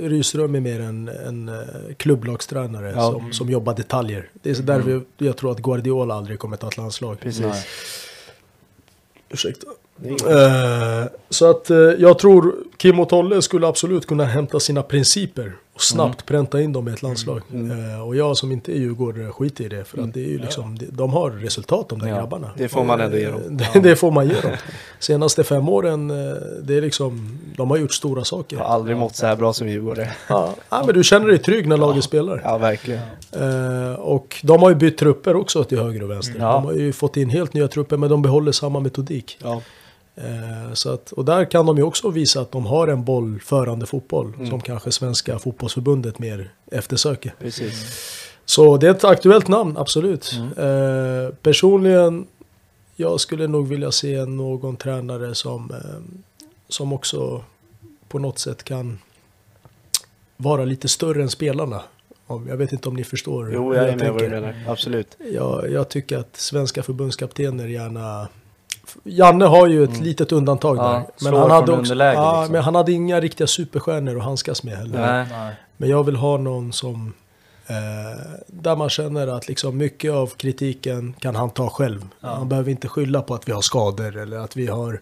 Speaker 6: Rydström är mer en, en eh, klubblagstränare
Speaker 4: Ja.
Speaker 6: som, som jobbar detaljer. Det är så
Speaker 7: Mm.
Speaker 6: därför jag tror att Guardiola aldrig kommer ta ett landslag.
Speaker 4: Precis.
Speaker 5: Nej.
Speaker 6: Ursäkta. Eh, så att eh, jag tror Kim och Tolle skulle absolut kunna hämta sina principer och snabbt pränta in dem i ett landslag. Eh, och jag som inte är djurgårdare skiter i det. För att det är ju liksom, de- har resultat de där
Speaker 5: Ja,
Speaker 6: grabbarna.
Speaker 4: det får man ändå ge dem.
Speaker 6: Eh, Det, det får man ge dem. Senaste fem åren, eh, det är liksom, de har gjort stora saker.
Speaker 4: Jag har aldrig mått så här bra som Djurgårdare.
Speaker 6: Ja, ja, men du känner dig trygg när laget spelar.
Speaker 4: Ja, verkligen.
Speaker 6: Eh, och de har ju bytt trupper också till höger och vänster.
Speaker 5: Ja.
Speaker 6: De har ju fått in helt nya trupper men de behåller samma metodik.
Speaker 4: Ja.
Speaker 6: Eh, så att, och där kan de ju också visa att de har en bollförande fotboll
Speaker 4: Mm.
Speaker 6: som kanske Svenska fotbollsförbundet mer eftersöker.
Speaker 4: Precis.
Speaker 6: Så det är ett aktuellt namn, absolut.
Speaker 4: Mm.
Speaker 6: Eh, personligen, jag skulle nog vilja se någon tränare som, eh, som också på något sätt kan vara lite större än spelarna. Jag vet inte om ni förstår
Speaker 4: Jo,
Speaker 6: hur
Speaker 4: jag är med vad du
Speaker 6: tänker.
Speaker 4: menar. Absolut.
Speaker 6: Jag, jag tycker att svenska förbundskaptener gärna... Janne har ju ett litet undantag
Speaker 5: Mm. Ja,
Speaker 6: där. Men han, hade också, ja,
Speaker 5: liksom.
Speaker 6: men han hade inga riktiga superstjärnor att handskas med heller.
Speaker 5: Nej.
Speaker 7: Nej.
Speaker 6: Men jag vill ha någon som... Eh, där man känner att liksom mycket av kritiken kan han ta själv. Han behöver inte skylla på att vi har skador eller att vi har...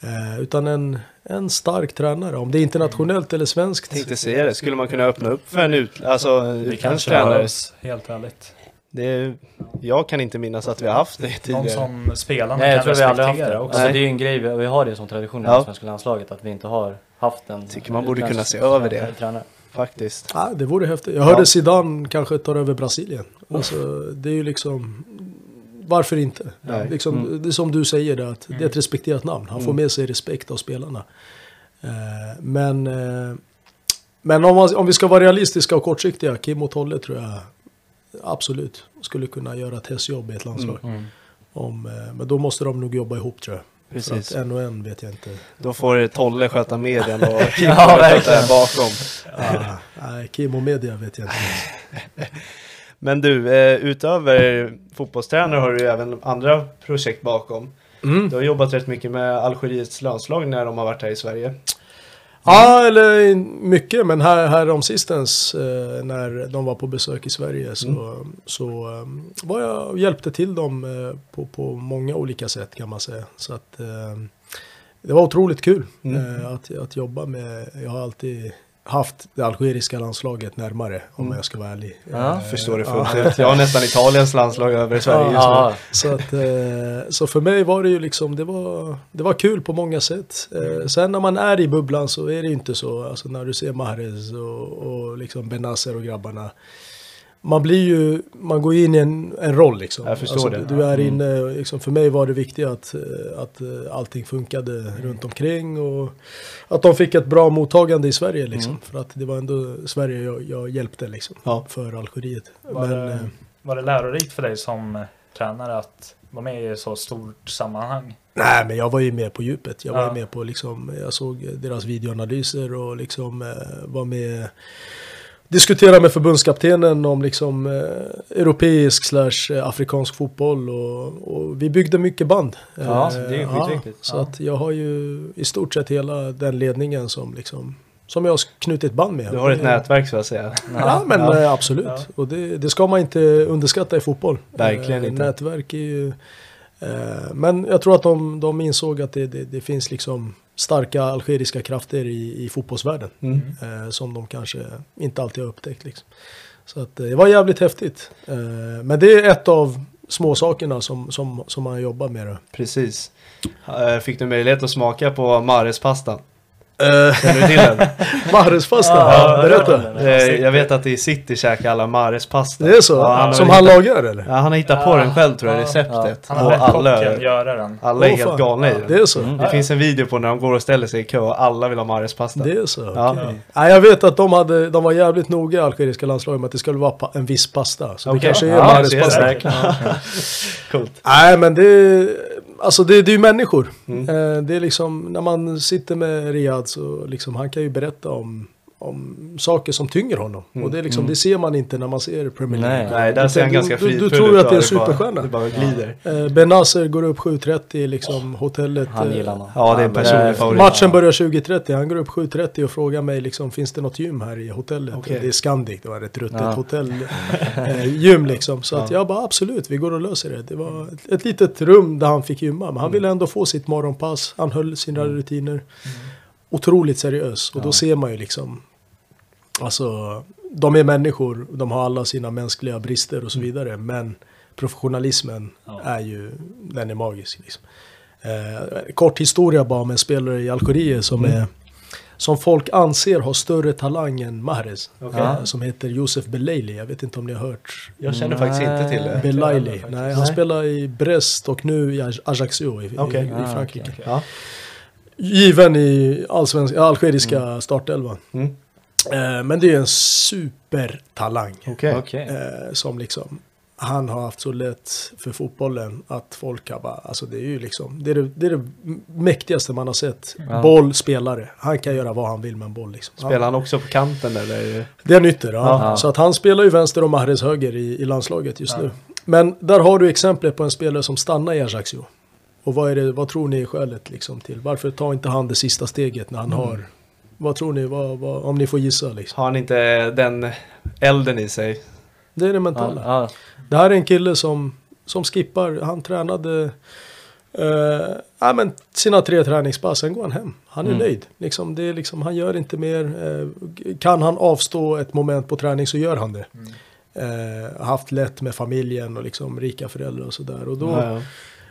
Speaker 6: Eh, utan en, en stark tränare. Om det är internationellt eller svenskt.
Speaker 4: Tänkte säga det. Skulle man kunna öppna upp för en ut... Alltså, utländsk
Speaker 7: kanske
Speaker 4: tränare?
Speaker 7: helt ärligt.
Speaker 4: Det är... Jag kan inte minnas att vi har haft det
Speaker 7: Någon
Speaker 4: tidigare.
Speaker 7: som spelarna
Speaker 5: Nej, jag
Speaker 7: kan
Speaker 5: tror vi aldrig haft
Speaker 7: respektera
Speaker 5: det.
Speaker 7: också.
Speaker 5: Alltså, det är ju en grej, vi vi har det som tradition i
Speaker 4: Ja.
Speaker 5: svenska landslaget att vi inte har haft en
Speaker 4: Tycker man borde kunna se över det.
Speaker 5: tränare.
Speaker 4: Faktiskt.
Speaker 6: Ja, det vore häftigt. Jag hörde
Speaker 4: Ja.
Speaker 6: Zidane kanske tar över Brasilien. Alltså, det är ju liksom... Varför inte?
Speaker 4: Nej.
Speaker 6: Liksom, Det är som du säger, det, att det är ett respekterat namn. Han får med sig respekt av spelarna. Eh, men eh, men om, man, om vi ska vara realistiska och kortsiktiga, Kim och Tolle tror jag absolut skulle kunna göra ett hästjobb i ett landslag. Om, eh, men då måste de nog jobba ihop tror jag.
Speaker 4: Precis.
Speaker 6: För att en och en vet jag inte.
Speaker 4: Då får Tolle sköta medien och Kim
Speaker 5: Ja, verkligen.
Speaker 4: bakom.
Speaker 6: Ah, nej, Kim och media vet jag inte.
Speaker 4: Men du, eh, utöver fotbollstränare har du ju även andra projekt bakom.
Speaker 6: Mm.
Speaker 4: Du har jobbat rätt mycket med Algeriets landslag när de har varit här i Sverige.
Speaker 6: Ja, eller mycket, men här, här om sistens eh, när de var på besök i Sverige så, så eh, var jag och hjälpte till dem eh, på, på många olika sätt kan man säga. Så att eh, det var otroligt kul eh, att, att jobba med, jag har alltid haft det algeriska landslaget närmare om jag ska vara ärlig.
Speaker 5: Ja,
Speaker 6: Eh,
Speaker 4: Förstår det
Speaker 6: ja.
Speaker 4: fullt ut. Jag har nästan Italiens landslag över Sverige just nu.
Speaker 5: Ja,
Speaker 6: Så, att, eh, så för mig var det ju liksom, det var, det var kul på många sätt. Eh, sen när man är i bubblan så är det inte så. Alltså när du ser Mahrez och, och liksom Benazer och grabbarna. Man blir ju, man går in i en, en roll liksom.
Speaker 4: Jag förstår
Speaker 6: alltså,
Speaker 4: det.
Speaker 6: Du är inne, liksom, för mig var det viktigt att, eh, att eh, allting funkade runt omkring och att de fick ett bra mottagande i Sverige liksom. För att det var ändå Sverige jag, jag hjälpte liksom.
Speaker 4: Ja.
Speaker 6: För Algeriet.
Speaker 7: Var,
Speaker 6: Men,
Speaker 7: det,
Speaker 6: eh,
Speaker 7: var det lärorikt för dig som tränare att vara med i så stort sammanhang?
Speaker 6: Nej, men jag var ju med på djupet. Jag var
Speaker 7: Ja.
Speaker 6: ju med på liksom, jag såg deras videoanalyser och liksom eh, var med diskutera med förbundskaptenen om liksom eh, europeisk slash eh, afrikansk fotboll och, och vi byggde mycket band.
Speaker 5: Ja,
Speaker 6: Eh,
Speaker 5: det är ju skitviktigt.
Speaker 6: så
Speaker 5: Ja.
Speaker 6: att jag har ju i stort sett hela den ledningen som liksom som jag har knutit band med.
Speaker 4: Du har ett
Speaker 6: Eh,
Speaker 4: nätverk så att säga.
Speaker 6: Ja, men eh, absolut.
Speaker 7: Ja.
Speaker 6: Och det, det ska man inte underskatta i fotboll.
Speaker 4: Verkligen
Speaker 6: Eh,
Speaker 4: inte.
Speaker 6: Nätverk är ju... Eh, men jag tror att de, de insåg att det, det, det finns liksom starka algeriska krafter i, i fotbollsvärlden.
Speaker 4: Mm.
Speaker 6: Eh, som de kanske inte alltid har upptäckt. Liksom. Så att, eh, det var jävligt häftigt. Eh, men det är ett av små sakerna som, som, som man jobbar med.
Speaker 4: Precis. Eh, Fick du möjlighet att smaka på Mares-pastan?
Speaker 6: Eh,
Speaker 4: Känner du till den?
Speaker 6: Mahrez-pasta,
Speaker 5: Ja,
Speaker 6: berätta.
Speaker 4: Eh, Jag vet att i City käkar alla Mares-pasta.
Speaker 6: Det är så?
Speaker 4: Ja, han
Speaker 6: som han
Speaker 4: hittat-
Speaker 6: lagar eller?
Speaker 4: Ja, han har hittat på den själv tror jag, receptet.
Speaker 7: Han har bett
Speaker 4: alla,
Speaker 7: kocken göra den.
Speaker 4: alla är
Speaker 6: Åh,
Speaker 4: helt galna i
Speaker 6: Det
Speaker 4: den.
Speaker 6: är så?
Speaker 4: Det finns en video på när de går och ställer sig i kö och alla vill ha Mares-pasta.
Speaker 6: Det är så?
Speaker 4: Ja.
Speaker 6: okej. Nej, jag vet att de, hade, de var jävligt noga i algeriska landslaget med att det skulle vara en viss pasta. Så
Speaker 4: Okej.
Speaker 6: det kanske är
Speaker 4: Ja,
Speaker 6: Mahrez
Speaker 4: så är det
Speaker 6: pasta.
Speaker 4: verkligen. Coolt.
Speaker 6: Nej, men det, alltså det, det är ju människor.
Speaker 4: Mm.
Speaker 6: Eh, Det är liksom, när man sitter med Riyad så liksom, han kan ju berätta om, om saker som tynger honom. Och det, är liksom, det ser man inte när man ser Premier League.
Speaker 5: Nej.
Speaker 4: Nej, där ser han
Speaker 6: Du-
Speaker 4: ganska
Speaker 6: du,
Speaker 4: fridfull
Speaker 6: du, tror att det är en
Speaker 4: bara-
Speaker 6: superstjärna.
Speaker 4: Det bara glider.
Speaker 6: Eh, Benazer går upp 7.30 liksom, hotellet.
Speaker 5: Han
Speaker 6: eh,
Speaker 5: gillar man.
Speaker 4: Ja, det är en personlig favorit.
Speaker 6: Matchen börjar 20.30, han går upp 7.30 och frågar mig liksom, finns det något gym här i hotellet?
Speaker 4: Okej.
Speaker 6: Det är Scandic, det var ett ruttet
Speaker 5: Ja.
Speaker 6: hotell. Eh, gym liksom. Så att jag bara absolut, vi går och löser det. Det var ett, ett litet rum där han fick gymma, men han ville ändå få sitt morgonpass, han höll sina rutiner. otroligt seriös. Och
Speaker 5: Ja.
Speaker 6: då ser man ju liksom, alltså, de är människor, de har alla sina mänskliga brister och så vidare. Men professionalismen
Speaker 5: Ja.
Speaker 6: är ju, den är magisk. Liksom. Eh, kort historia bara om en spelare i Algeriet som är som folk anser har större talang än Mahrez.
Speaker 4: Okej.
Speaker 6: Eh, som heter Josef Belaili. Jag vet inte om ni har hört.
Speaker 4: Jag känner faktiskt inte till det.
Speaker 6: Belaili.
Speaker 5: faktiskt.
Speaker 6: Nej, han
Speaker 4: Nej.
Speaker 6: spelar i Brest och nu i Aj- Ajaccio i,
Speaker 4: Okej.
Speaker 6: i, i
Speaker 5: Ah,
Speaker 6: Frankrike.
Speaker 5: okej,
Speaker 4: Ja.
Speaker 6: Given i allsvensk, algeriska startelvan.
Speaker 4: Mm.
Speaker 6: Eh, men det är en supertalang.
Speaker 4: Okej.
Speaker 5: Okej.
Speaker 6: Eh, som liksom, han har haft så lätt för fotbollen att folk har bara, alltså det är ju liksom, det är det, det, är det mäktigaste man har sett.
Speaker 5: Ja.
Speaker 6: Boll, spelare. Han kan göra vad han vill med en boll liksom.
Speaker 4: Spelar han också på kanten eller?
Speaker 6: Det är en ytter, ja.
Speaker 5: Ja.
Speaker 6: Så att han spelar ju vänster och Mahrez höger i, i landslaget just nu. Men där har du exemplet på en spelare som stannar i Ajaccio. Och vad, är det, vad tror ni är skälet liksom till? Varför tar inte han det sista steget när han har... Vad tror ni, vad, vad, om ni får gissa liksom?
Speaker 4: Har han inte den elden i sig?
Speaker 6: Det är det
Speaker 5: Ja,
Speaker 6: mentala.
Speaker 5: ja.
Speaker 6: Det här är en kille som, som skippar, han tränade eh, ja, men sina tre träningspass, sen går han hem. Han är
Speaker 5: Mm.
Speaker 6: nöjd. Liksom, det är liksom, han gör inte mer. Eh, kan han avstå ett moment på träning så gör han det. Eh, haft lätt med familjen och liksom rika föräldrar och sådär. Och då,
Speaker 4: Ja, ja.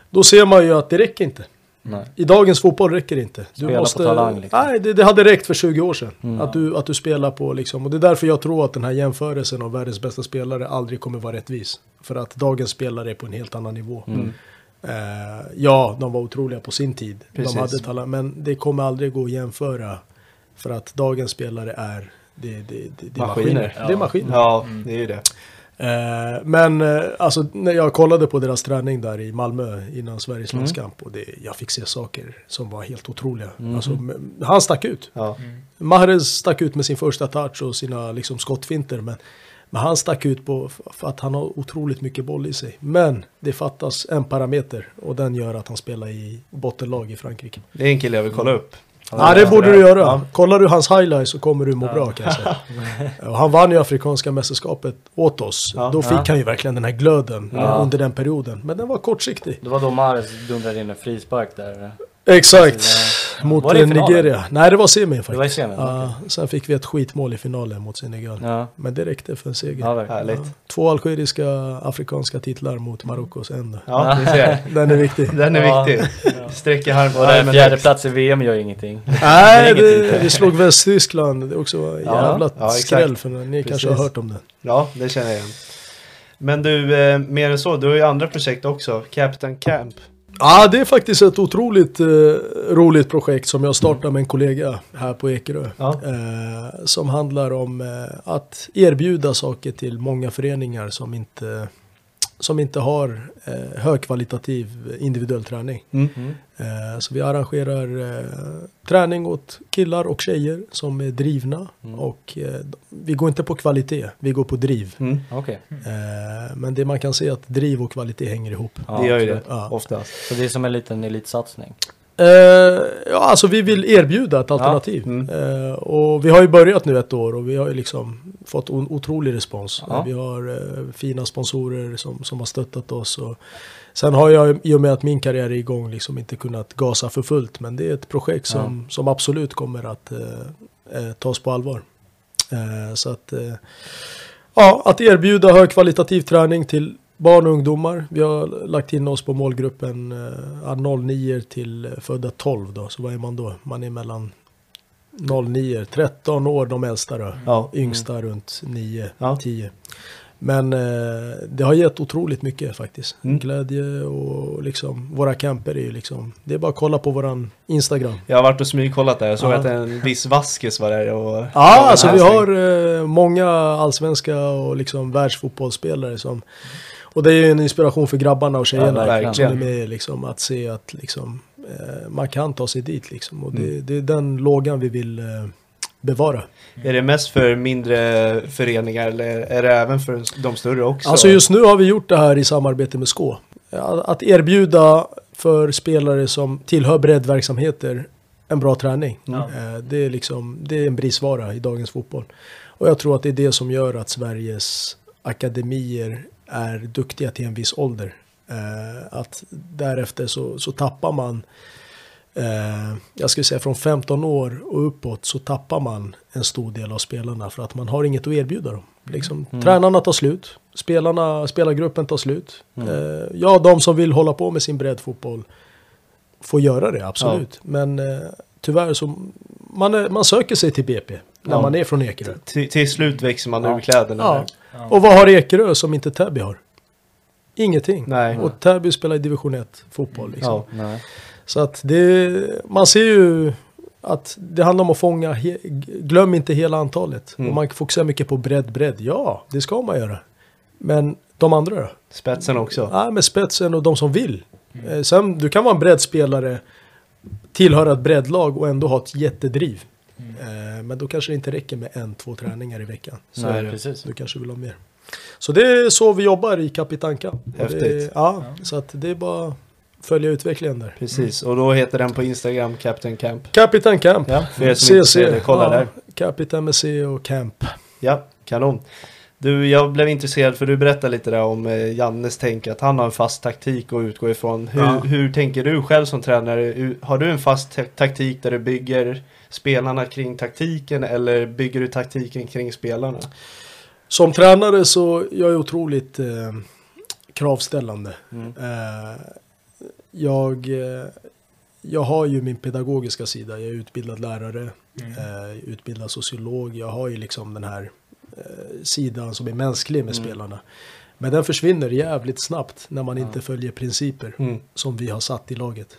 Speaker 6: då ser man ju att det räcker inte.
Speaker 5: Nej.
Speaker 6: I dagens fotboll räcker det inte.
Speaker 5: Spela på talang, liksom.
Speaker 6: Nej, det, det hade räckt för 20 år sedan.
Speaker 5: Mm.
Speaker 6: Att, du, att du spelar på liksom. Och det är därför jag tror att den här jämförelsen av världens bästa spelare aldrig kommer vara rättvis. För att dagens spelare är på en helt annan nivå.
Speaker 5: Mm.
Speaker 6: Eh, ja, de var otroliga på sin tid.
Speaker 4: Precis.
Speaker 6: De hade talang. Men det kommer aldrig gå att jämföra. För att dagens spelare är, det, det, det, det är
Speaker 4: Maskiner.
Speaker 6: maskiner. Det är maskiner.
Speaker 4: ja, det är ju det.
Speaker 6: Eh, men eh, alltså när jag kollade på deras träning där i Malmö innan Sveriges
Speaker 5: Mm.
Speaker 6: landskamp och det, jag fick se saker som var helt otroliga.
Speaker 5: Mhm.
Speaker 6: Alltså, han stack ut.
Speaker 4: Ja.
Speaker 6: Mahrez stack ut med sin första touch och sina liksom, skottfinter. Men, men han stack ut på för att han har otroligt mycket boll i sig. Men det fattas en parameter och den gör att han spelar i bottenlag i Frankrike.
Speaker 4: Det är en kille jag vill kolla upp.
Speaker 6: Ja, det borde du göra.
Speaker 4: Ja.
Speaker 6: Kollar du hans highlights så kommer du må bra kan jag säga. Han vann ju Afrikanska mästerskapet åt oss.
Speaker 4: Ja.
Speaker 6: Då fick
Speaker 5: Ja.
Speaker 6: han ju verkligen den här glöden
Speaker 5: Ja.
Speaker 6: under den perioden. Men den var kortsiktig.
Speaker 5: Det var då Mahrez dundrade in en frispark där.
Speaker 6: Exakt.
Speaker 5: Ja.
Speaker 6: Mot
Speaker 5: Var det
Speaker 6: eh? Nigeria. Nej, det var semin faktiskt.
Speaker 5: Det var semin?
Speaker 6: Ja, sen fick vi ett skitmål i finalen mot Senegal.
Speaker 5: Ja,
Speaker 6: Men det räckte för en seger.
Speaker 5: ja verkligen.
Speaker 4: Härligt.
Speaker 6: Ja. Två algeriska afrikanska titlar mot Marockos en.
Speaker 4: Ja.
Speaker 6: Den är viktig.
Speaker 4: Den är viktig. Sträcker arm,
Speaker 5: Och
Speaker 4: armen
Speaker 5: fjärde plats i VM gör ingenting.
Speaker 6: Nej,
Speaker 5: Det
Speaker 6: vi slog Västtyskland. Det är också en
Speaker 4: Ja,
Speaker 6: jävla
Speaker 4: ja,
Speaker 6: skräll. För ni kanske har
Speaker 4: Precis.
Speaker 6: hört om det.
Speaker 4: Ja, det känner jag igen. Men du, eh, mer än så, du har ju andra projekt också. Captain Camp.
Speaker 6: Ja, det är faktiskt ett otroligt eh, roligt projekt som jag startade med en kollega här på Ekerö.
Speaker 4: Ja.
Speaker 6: Eh, som handlar om eh, att erbjuda saker till många föreningar som inte, som inte har eh, högkvalitativ individuell träning.
Speaker 4: Mm.
Speaker 6: Eh, så vi arrangerar eh, träning åt killar och tjejer som är drivna.
Speaker 5: Mm.
Speaker 6: Och eh, vi går inte på kvalitet, vi går på driv.
Speaker 4: Mm.
Speaker 5: Okej.
Speaker 6: Eh, men det man kan se att driv och kvalitet hänger ihop.
Speaker 5: Ja,
Speaker 4: det gör ju det.
Speaker 6: Ja.
Speaker 4: oftast.
Speaker 5: Så det är som en liten elitsatsning.
Speaker 6: Eh, ja, alltså vi vill erbjuda ett alternativ.
Speaker 4: Mm.
Speaker 6: Eh, och vi har ju börjat nu ett år och vi har ju liksom fått o- otrolig respons.
Speaker 5: Ja.
Speaker 6: Vi har eh, fina sponsorer som, som har stöttat oss. Och sen har jag i och med att min karriär är igång liksom inte kunnat gasa för fullt. Men det är ett projekt som, som absolut kommer att eh, tas på allvar. Eh, så att, eh, ja, att erbjuda högkvalitativ träning till barn och ungdomar. Vi har lagt in oss på målgruppen eh, 09 till eh, födda 12 då. Så vad är man då? Man är mellan 09, 13 år de äldsta då.
Speaker 4: Ja.
Speaker 6: Yngsta runt 9,
Speaker 4: Ja.
Speaker 6: 10. Men eh, det har gett otroligt mycket faktiskt.
Speaker 4: Mm.
Speaker 6: Glädje och liksom våra camper är ju liksom. Det är bara att kolla på våran Instagram.
Speaker 4: Jag har varit och smygkollat där. Jag såg
Speaker 6: Ja.
Speaker 4: att en viss Vaskes var där och...
Speaker 6: Ja, alltså vi har eh, många allsvenska och liksom världsfotbollsspelare som och det är ju en inspiration för grabbarna och tjejerna
Speaker 5: verkligen.
Speaker 6: som är med liksom att se att liksom eh, man kan ta sig dit liksom och det,
Speaker 4: Mm.
Speaker 6: det är den lågan vi vill eh, bevara.
Speaker 4: Är det mest för mindre föreningar eller är det även för de större också?
Speaker 6: Alltså just nu har vi gjort det här i samarbete med Skå. Att erbjuda för spelare som tillhör breddverksamheter en bra träning.
Speaker 4: Mm.
Speaker 6: Eh, Det, är liksom, det är en brisvara i dagens fotboll. Och jag tror att det är det som gör att Sveriges akademier är duktiga till en viss ålder. Eh, Att därefter så, så tappar man Eh, jag skulle säga från 15 år och uppåt så tappar man en stor del av spelarna för att man har inget att erbjuda dem. Liksom, Tränarna tar slut, spelarna, spelargruppen tar slut. Eh, ja, de som vill hålla på med sin breddfotboll får göra det, absolut. Men eh, tyvärr så man, är, man söker sig till BP när
Speaker 4: Ja.
Speaker 6: man är från Ekerö.
Speaker 4: Till, till slut växer man
Speaker 5: Ja.
Speaker 4: ur kläderna.
Speaker 6: Ja.
Speaker 4: Där.
Speaker 6: Och vad har Ekerö som inte Täby har? Ingenting.
Speaker 4: Nej.
Speaker 6: Och Täby spelar i division 1 fotboll. Liksom.
Speaker 4: Ja.
Speaker 6: Så att det, man ser ju att det handlar om att fånga, he, glöm inte hela antalet.
Speaker 4: Mm.
Speaker 6: Och man fokuserar mycket på bredd, bredd. Ja, det ska man göra. Men de andra då?
Speaker 4: Spetsen också.
Speaker 6: Ja, med spetsen och de som vill. Eh, Sen, du kan vara en breddspelare, tillhöra ett breddlag och ändå ha ett jättedriv. Eh, Men då kanske det inte räcker med en, två träningar i veckan.
Speaker 4: Så
Speaker 5: Nej, precis.
Speaker 6: Du kanske vill ha mer. Så det är så vi jobbar i Kapitanka. Och Det,
Speaker 4: Häftigt.
Speaker 6: ja, så att det är bara att följa utvecklingen där.
Speaker 4: Precis, och då heter den på Instagram Captain Camp.
Speaker 6: Capitan Camp.
Speaker 4: Ja, för er som inte ser det, kolla där.
Speaker 6: Capitan med C och Camp.
Speaker 4: Ja, kanon. Du, jag blev intresserad för du berättade lite där om eh, Jannes tänk att han har en fast taktik att utgå ifrån. Hur,
Speaker 6: Ja.
Speaker 4: hur tänker du själv som tränare? Har du en fast ta- taktik där du bygger spelarna kring taktiken eller bygger du taktiken kring spelarna?
Speaker 6: Som tränare så jag är otroligt eh, kravställande.
Speaker 4: Mm.
Speaker 6: Eh, jag, eh, jag har ju min pedagogiska sida. Jag är utbildad lärare, eh, utbildad sociolog. Jag har ju liksom den här eh, sidan som är mänsklig med
Speaker 4: Mm.
Speaker 6: spelarna. Men den försvinner jävligt snabbt när man inte följer principer
Speaker 4: Mm.
Speaker 6: som vi har satt i laget.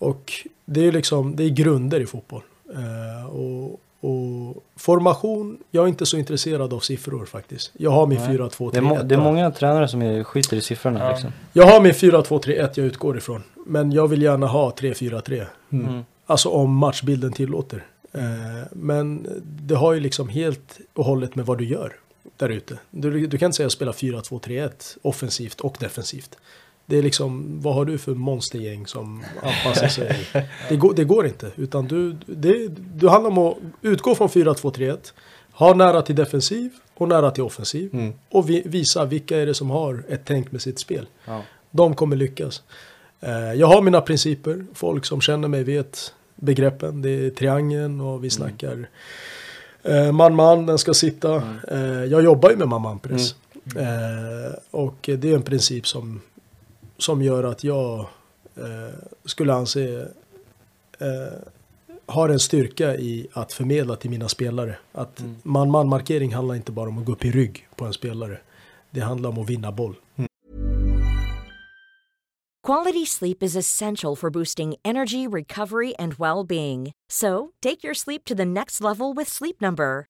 Speaker 6: Och det är liksom, det är grunder i fotboll. Eh, och, och formation, jag är inte så intresserad av siffror faktiskt. Jag har min
Speaker 5: Nej.
Speaker 6: 4-2-3-1.
Speaker 5: Det är, må- det är många tränare som är, skiter i siffrorna
Speaker 7: Ja.
Speaker 5: liksom.
Speaker 6: Jag har min 4-2-3-1 jag utgår ifrån. Men jag vill gärna ha 3-4-3.
Speaker 4: Mm.
Speaker 5: Mm.
Speaker 6: Alltså om matchbilden tillåter. Eh, men det har ju liksom helt och hållet med vad du gör där ute. Du, du kan inte säga att spela 4-2-3-1 offensivt och defensivt. Det är liksom, vad har du för monstergäng som anpassar sig? Det går, det går inte. Utan du, det, du handlar om att utgå från 4-2-3-1. Ha nära till defensiv och nära till offensiv.
Speaker 4: Mm.
Speaker 6: Och vi, visa vilka är det som har ett tänk med sitt spel.
Speaker 5: Ja.
Speaker 6: De kommer lyckas. Eh, jag har mina principer. Folk som känner mig vet begreppen. Det är triangeln och vi snackar eh, man-man, den ska sitta. Eh, jag jobbar ju med man-man-press. Eh, och det är en princip som, som gör att jag eh, skulle anse eh, har en styrka i att förmedla till mina spelare. Att man-man-markering handlar inte bara om att gå upp i rygg på en spelare. Det handlar om att vinna boll.
Speaker 3: Quality sleep is essential for boosting energy, recovery, and well being. So, take your sleep to the next level with Sleep Number.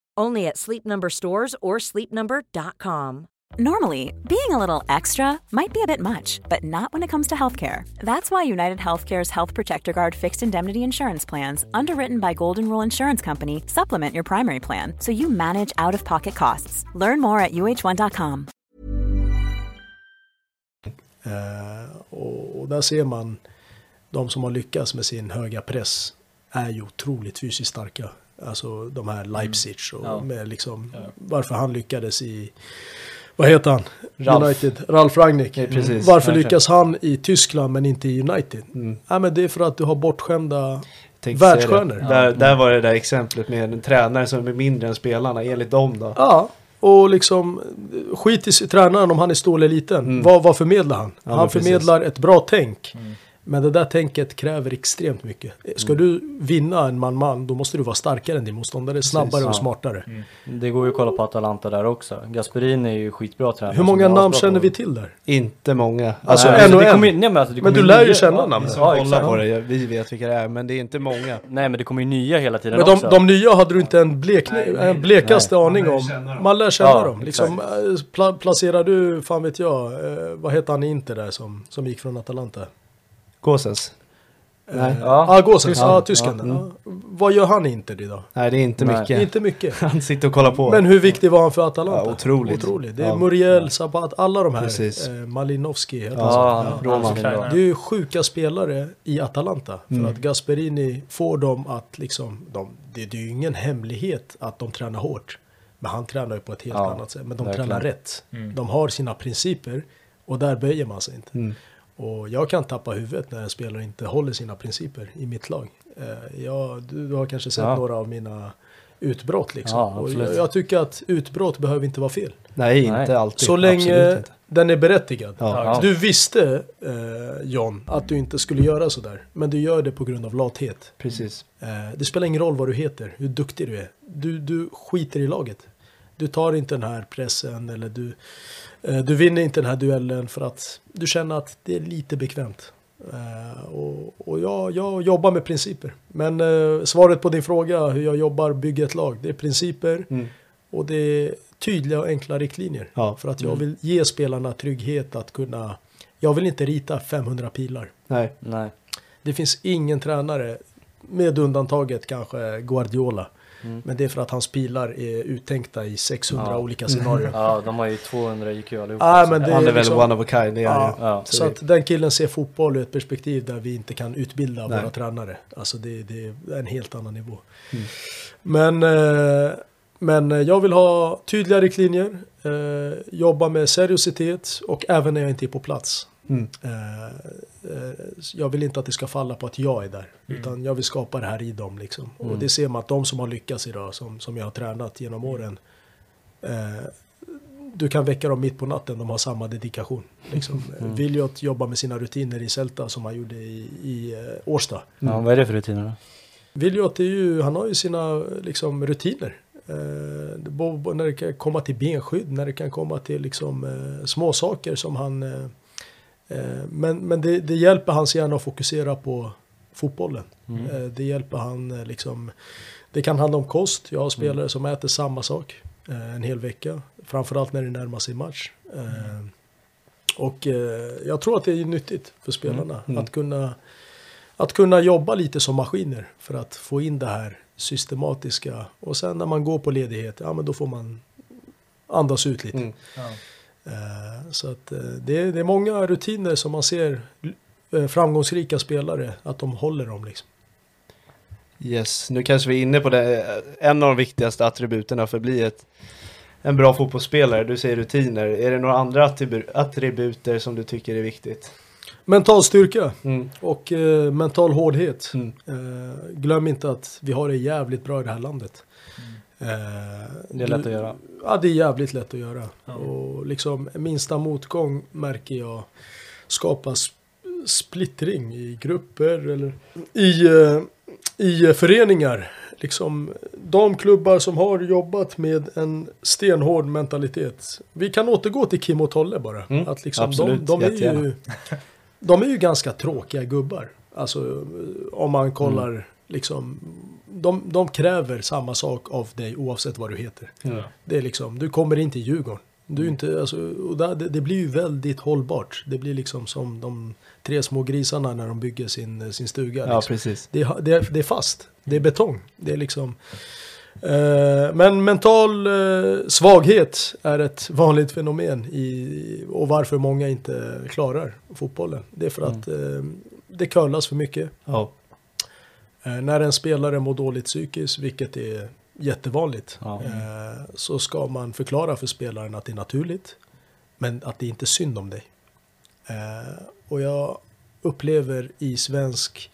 Speaker 3: Only at Sleep Number stores or sleepnumber.com.
Speaker 2: Normally, being a little extra might be a bit much, but not when it comes to healthcare. That's why United Healthcare's Health Protector Guard fixed indemnity insurance plans, underwritten by Golden Rule Insurance Company, supplement your primary plan so you manage out of pocket costs. Learn more at uh1.com.
Speaker 6: Eh, och, och där ser man de som har lyckats med sin höga press är ju otroligt fysiskt starka. Alltså de här Leipzig och
Speaker 5: Ja.
Speaker 6: med liksom varför han lyckades i vad heter han?
Speaker 4: Ralf.
Speaker 6: United. Ralf Rangnick.
Speaker 4: Ja, precis.
Speaker 6: Varför
Speaker 4: Verkligen.
Speaker 6: lyckas han i Tyskland men inte i United?
Speaker 4: Mm.
Speaker 6: Ja, men det är för att du har bortskämda världsstjärnor.
Speaker 4: Där, där var det där exemplet med en tränare som är mindre än spelarna, enligt dem då.
Speaker 6: Ja, och liksom skit i tränaren om han är stor eller liten.
Speaker 4: Mm.
Speaker 6: Vad, vad förmedlar han?
Speaker 4: Ja,
Speaker 6: han
Speaker 4: precis.
Speaker 6: förmedlar ett bra tänk. Men det där tänket kräver extremt mycket. Ska
Speaker 4: Mm.
Speaker 6: du vinna en man-man, då måste du vara starkare än din motståndare, snabbare och
Speaker 5: ja.
Speaker 6: smartare.
Speaker 5: Det går ju att kolla på Atalanta där också. Gasperini är ju skitbra tränare.
Speaker 6: Hur många namn känner
Speaker 5: på-
Speaker 6: vi till där?
Speaker 4: Inte många.
Speaker 6: Alltså,
Speaker 5: Nej,
Speaker 6: en och en.
Speaker 5: ju- nej, men, alltså, det
Speaker 6: Men du lär ju känna
Speaker 5: ja,
Speaker 6: namnen.
Speaker 5: Ja,
Speaker 4: kolla på det, vi vet vilka det är, men det är inte många.
Speaker 5: Nej men det kommer ju nya hela tiden
Speaker 6: Men de,
Speaker 5: också.
Speaker 6: de nya hade du inte en, blek,
Speaker 4: Nej,
Speaker 6: en blekaste
Speaker 4: nej.
Speaker 6: aning om. Man lär känna
Speaker 5: Ja,
Speaker 6: dem. Liksom, eh, pla, placerar du, fan vet jag, eh, vad heter han i Inter där som, som gick från Atalanta?
Speaker 4: Gåsens. Nej.
Speaker 6: Eh,
Speaker 5: Ja,
Speaker 6: ah, Gåsen,
Speaker 5: tysken.
Speaker 6: ja, tysken.
Speaker 5: Ja,
Speaker 6: Ja. Vad gör han inte idag?
Speaker 4: Nej, det är inte
Speaker 5: Nej.
Speaker 4: mycket.
Speaker 6: Inte mycket.
Speaker 4: Han sitter och kollar på.
Speaker 6: Men hur viktig var han för Atalanta?
Speaker 4: Ja, otroligt.
Speaker 6: otroligt. Det är
Speaker 4: Ja.
Speaker 6: Muriel, Sabat, alla de här.
Speaker 4: Precis.
Speaker 6: Eh, Malinovski. heter
Speaker 4: Ja?
Speaker 5: Ja,
Speaker 4: Roman.
Speaker 6: Det är ju sjuka spelare i Atalanta. För
Speaker 4: Mm.
Speaker 6: att Gasperini får dem att liksom, de, det, det är ju ingen hemlighet att de tränar hårt. Men han tränar ju på ett helt
Speaker 5: Ja,
Speaker 6: annat sätt. Men de
Speaker 5: verkligen.
Speaker 6: tränar rätt.
Speaker 7: Mm.
Speaker 6: De har sina principer och där böjer man sig inte. Och jag kan tappa huvudet när en spelare inte håller sina principer i mitt lag. Eh, jag, du, du har kanske sett
Speaker 5: Ja.
Speaker 6: några av mina utbrott liksom.
Speaker 5: Ja,
Speaker 6: jag, jag tycker att utbrott behöver inte vara fel.
Speaker 4: Nej, inte
Speaker 5: Nej.
Speaker 4: alltid.
Speaker 6: Så länge den är berättigad.
Speaker 4: Ja.
Speaker 5: Ja.
Speaker 6: Du visste, eh, John, att du inte skulle göra sådär. Men du gör det på grund av lathet.
Speaker 4: Precis.
Speaker 6: Eh, det spelar ingen roll vad du heter, hur duktig du är. Du, du skiter i laget. Du tar inte den här pressen eller du, du vinner inte den här duellen för att du känner att det är lite bekvämt. Eh, och och jag, jag jobbar med principer. Men eh, svaret på din fråga hur jag jobbar, bygger ett lag, det är principer
Speaker 4: Mm.
Speaker 6: och det är tydliga och enkla riktlinjer.
Speaker 4: Ja.
Speaker 6: För att jag vill ge spelarna trygghet att kunna... Jag vill inte rita 500 pilar.
Speaker 4: Nej.
Speaker 5: Nej.
Speaker 6: Det finns ingen tränare, med undantaget kanske Guardiola.
Speaker 5: Mm.
Speaker 6: Men det är för att hans pilar är uttänkta i 600
Speaker 5: Ja.
Speaker 6: olika scenarier.
Speaker 5: Ja, de har ju 200 IQ allihopa.
Speaker 6: Ah,
Speaker 5: så-
Speaker 6: men det
Speaker 4: Han är
Speaker 6: är
Speaker 4: väl
Speaker 6: liksom-
Speaker 4: one of a kind,
Speaker 6: Ja.
Speaker 5: Ja.
Speaker 6: Så att den killen ser fotboll ur ett perspektiv där vi inte kan utbilda
Speaker 4: Nej.
Speaker 6: våra tränare. Alltså det, det är en helt annan nivå.
Speaker 4: Mm.
Speaker 6: Men, eh, men jag vill ha tydliga riktlinjer, eh, jobba med seriositet och även när jag inte är på plats.
Speaker 4: Mm.
Speaker 6: Eh, eh, jag vill inte att det ska falla på att jag är där.
Speaker 7: Mm.
Speaker 6: Utan jag vill skapa det här i dem. Liksom. Och
Speaker 5: Mm.
Speaker 6: det ser man att de som har lyckats idag, som, som jag har tränat genom åren. Eh, du kan väcka dem mitt på natten, de har samma dedikation. Liksom.
Speaker 5: Mm.
Speaker 6: Viljot jobbar med sina rutiner i Celta som han gjorde i, i eh, Årsta.
Speaker 5: Ja, vad är det för rutiner då?
Speaker 6: Viljot är ju, han har ju sina liksom, rutiner. Eh, när det kan komma till benskydd, när det kan komma till liksom, eh, små saker som han... Eh, men men det, det hjälper hans hjärna att fokusera på fotbollen.
Speaker 5: Mm.
Speaker 6: Eh, det hjälper han eh, liksom... Det kan handla om kost. Jag har spelare som äter samma sak en hel vecka. Framförallt när det närmar sig match. Eh, och jag tror att det är nyttigt för spelarna
Speaker 4: Mm.
Speaker 6: att kunna att kunna jobba lite som maskiner för att få in det här systematiska. Och sen när man går på ledighet, ja men då får man andas ut lite.
Speaker 4: Mm.
Speaker 7: Ja.
Speaker 6: Eh, så att eh, det, är, det är många rutiner som man ser eh, framgångsrika spelare, att de håller dem liksom.
Speaker 4: Yes, nu kanske vi är inne på det. En av de viktigaste attributerna för att bli ett, en bra fotbollsspelare. Du säger rutiner. Är det några andra attribu- attributer som du tycker är viktigt?
Speaker 6: Mental styrka
Speaker 4: Mm.
Speaker 6: och eh, mental hårdhet.
Speaker 4: Mm.
Speaker 6: Eh, glöm inte att vi har det jävligt bra i det här landet. Eh,
Speaker 5: Det är lätt
Speaker 6: du-
Speaker 5: att göra.
Speaker 6: Ja, det är jävligt lätt att göra.
Speaker 7: Ja.
Speaker 6: Och liksom minsta motgång märker jag skapar sp- splittring i grupper eller i, eh, i föreningar. Liksom de klubbar som har jobbat med en stenhård mentalitet. Vi kan återgå till Kim och Tolle bara.
Speaker 4: Mm,
Speaker 6: att liksom
Speaker 4: absolut,
Speaker 6: de, de, är
Speaker 4: jättegärna.
Speaker 6: ju, de är ju ganska tråkiga gubbar. Alltså om man kollar
Speaker 4: Mm.
Speaker 6: liksom. De, de kräver samma sak av dig oavsett vad du heter.
Speaker 4: Mm.
Speaker 6: Det är liksom, du kommer in till Djurgården. Du är inte, alltså, och där, det, det blir ju väldigt hållbart. Det blir liksom som de tre små grisarna när de bygger sin, sin stuga.
Speaker 4: Ja,
Speaker 6: liksom.
Speaker 4: precis.
Speaker 6: det, är- det, är, det är fast. Det är betong. Det är liksom... Eh, men mental eh, svaghet är ett vanligt fenomen i, och varför många inte klarar fotbollen. Det är för att eh, det curlas för mycket.
Speaker 4: Ja.
Speaker 6: Eh, när en spelare mår dåligt psykiskt, vilket är jättevanligt,
Speaker 5: Ja.
Speaker 6: eh, så ska man förklara för spelaren att det är naturligt, men att det inte är synd om dig. Eh, och jag upplever i svensk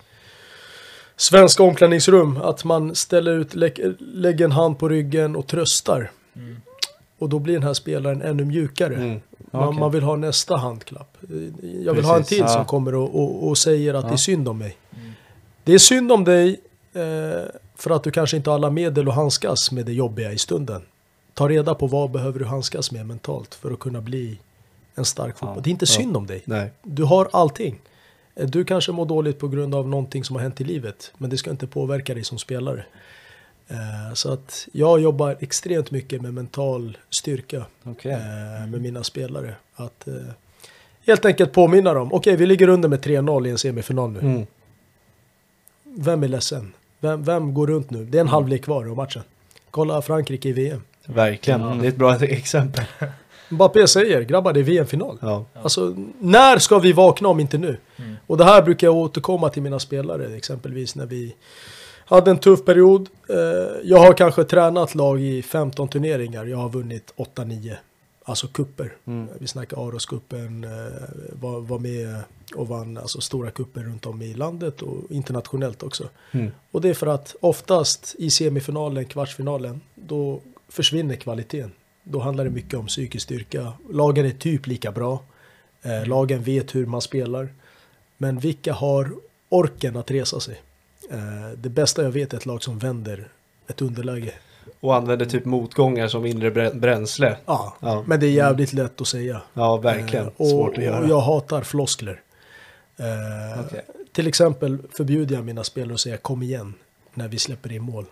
Speaker 6: svenska omklädningsrum att man ställer ut, lä lägger en hand på ryggen och tröstar.
Speaker 7: Mm.
Speaker 6: Och då blir den här spelaren ännu mjukare.
Speaker 4: Mm.
Speaker 6: Man,
Speaker 5: Okej.
Speaker 6: man vill ha nästa handklapp. Jag vill ha en
Speaker 4: Precis,
Speaker 6: till
Speaker 5: ja.
Speaker 6: som kommer och, och, och säger att
Speaker 5: Ja.
Speaker 6: det är synd om mig. Det är synd om dig eh, för att du kanske inte har alla medel att handskas med det jobbiga i stunden. Ta reda på vad behöver du handskas med mentalt för att kunna bli en stark fotboll.
Speaker 5: Ja.
Speaker 6: Det är inte
Speaker 4: Ja.
Speaker 6: synd om dig.
Speaker 4: Nej.
Speaker 6: Du har allting. Eh, Du kanske mår dåligt på grund av någonting som har hänt i livet. Men det ska inte påverka dig som spelare. Eh, Så att jag jobbar extremt mycket med mental styrka eh, med mina spelare. Att helt enkelt påminna dem. Okej, vi ligger under med 3-0 i en semifinal nu.
Speaker 4: Mm.
Speaker 6: Vem är ledsen? Vem, vem går runt nu? Det är en halvlek kvar av matchen. Kolla Frankrike i VM.
Speaker 4: Verkligen, det är ett bra exempel.
Speaker 6: Mbappé säger, grabbar det är VM-final.
Speaker 4: Ja.
Speaker 6: Alltså, när ska vi vakna om inte nu? Och det här brukar jag återkomma till mina spelare, exempelvis när vi hade en tuff period. Eh, jag har kanske tränat lag i 15 turneringar, jag har vunnit 8-9. Alltså kupper. Vi snackar Aroscupen, eh, var, var med och vann alltså, stora kupper runt om i landet och internationellt också.
Speaker 4: Mm.
Speaker 6: Och det är för att oftast i semifinalen, kvartsfinalen, då försvinner kvaliteten. Då handlar det mycket om psykisk styrka. Lagen är typ lika bra. Eh, lagen vet hur man spelar. Men vilka har orken att resa sig? Eh, det bästa jag vet är ett lag som vänder ett underläge.
Speaker 4: Och använder typ motgångar som inre brä- bränsle.
Speaker 6: Ja,
Speaker 4: Ja.
Speaker 6: men det är jävligt lätt att säga.
Speaker 4: Ja, verkligen.
Speaker 6: Eh, och,
Speaker 4: Svårt att göra.
Speaker 6: Och jag hatar floskler. Eh,
Speaker 5: Okej.
Speaker 6: Till exempel förbjuder jag mina spelare att säga kom igen när vi släpper in mål.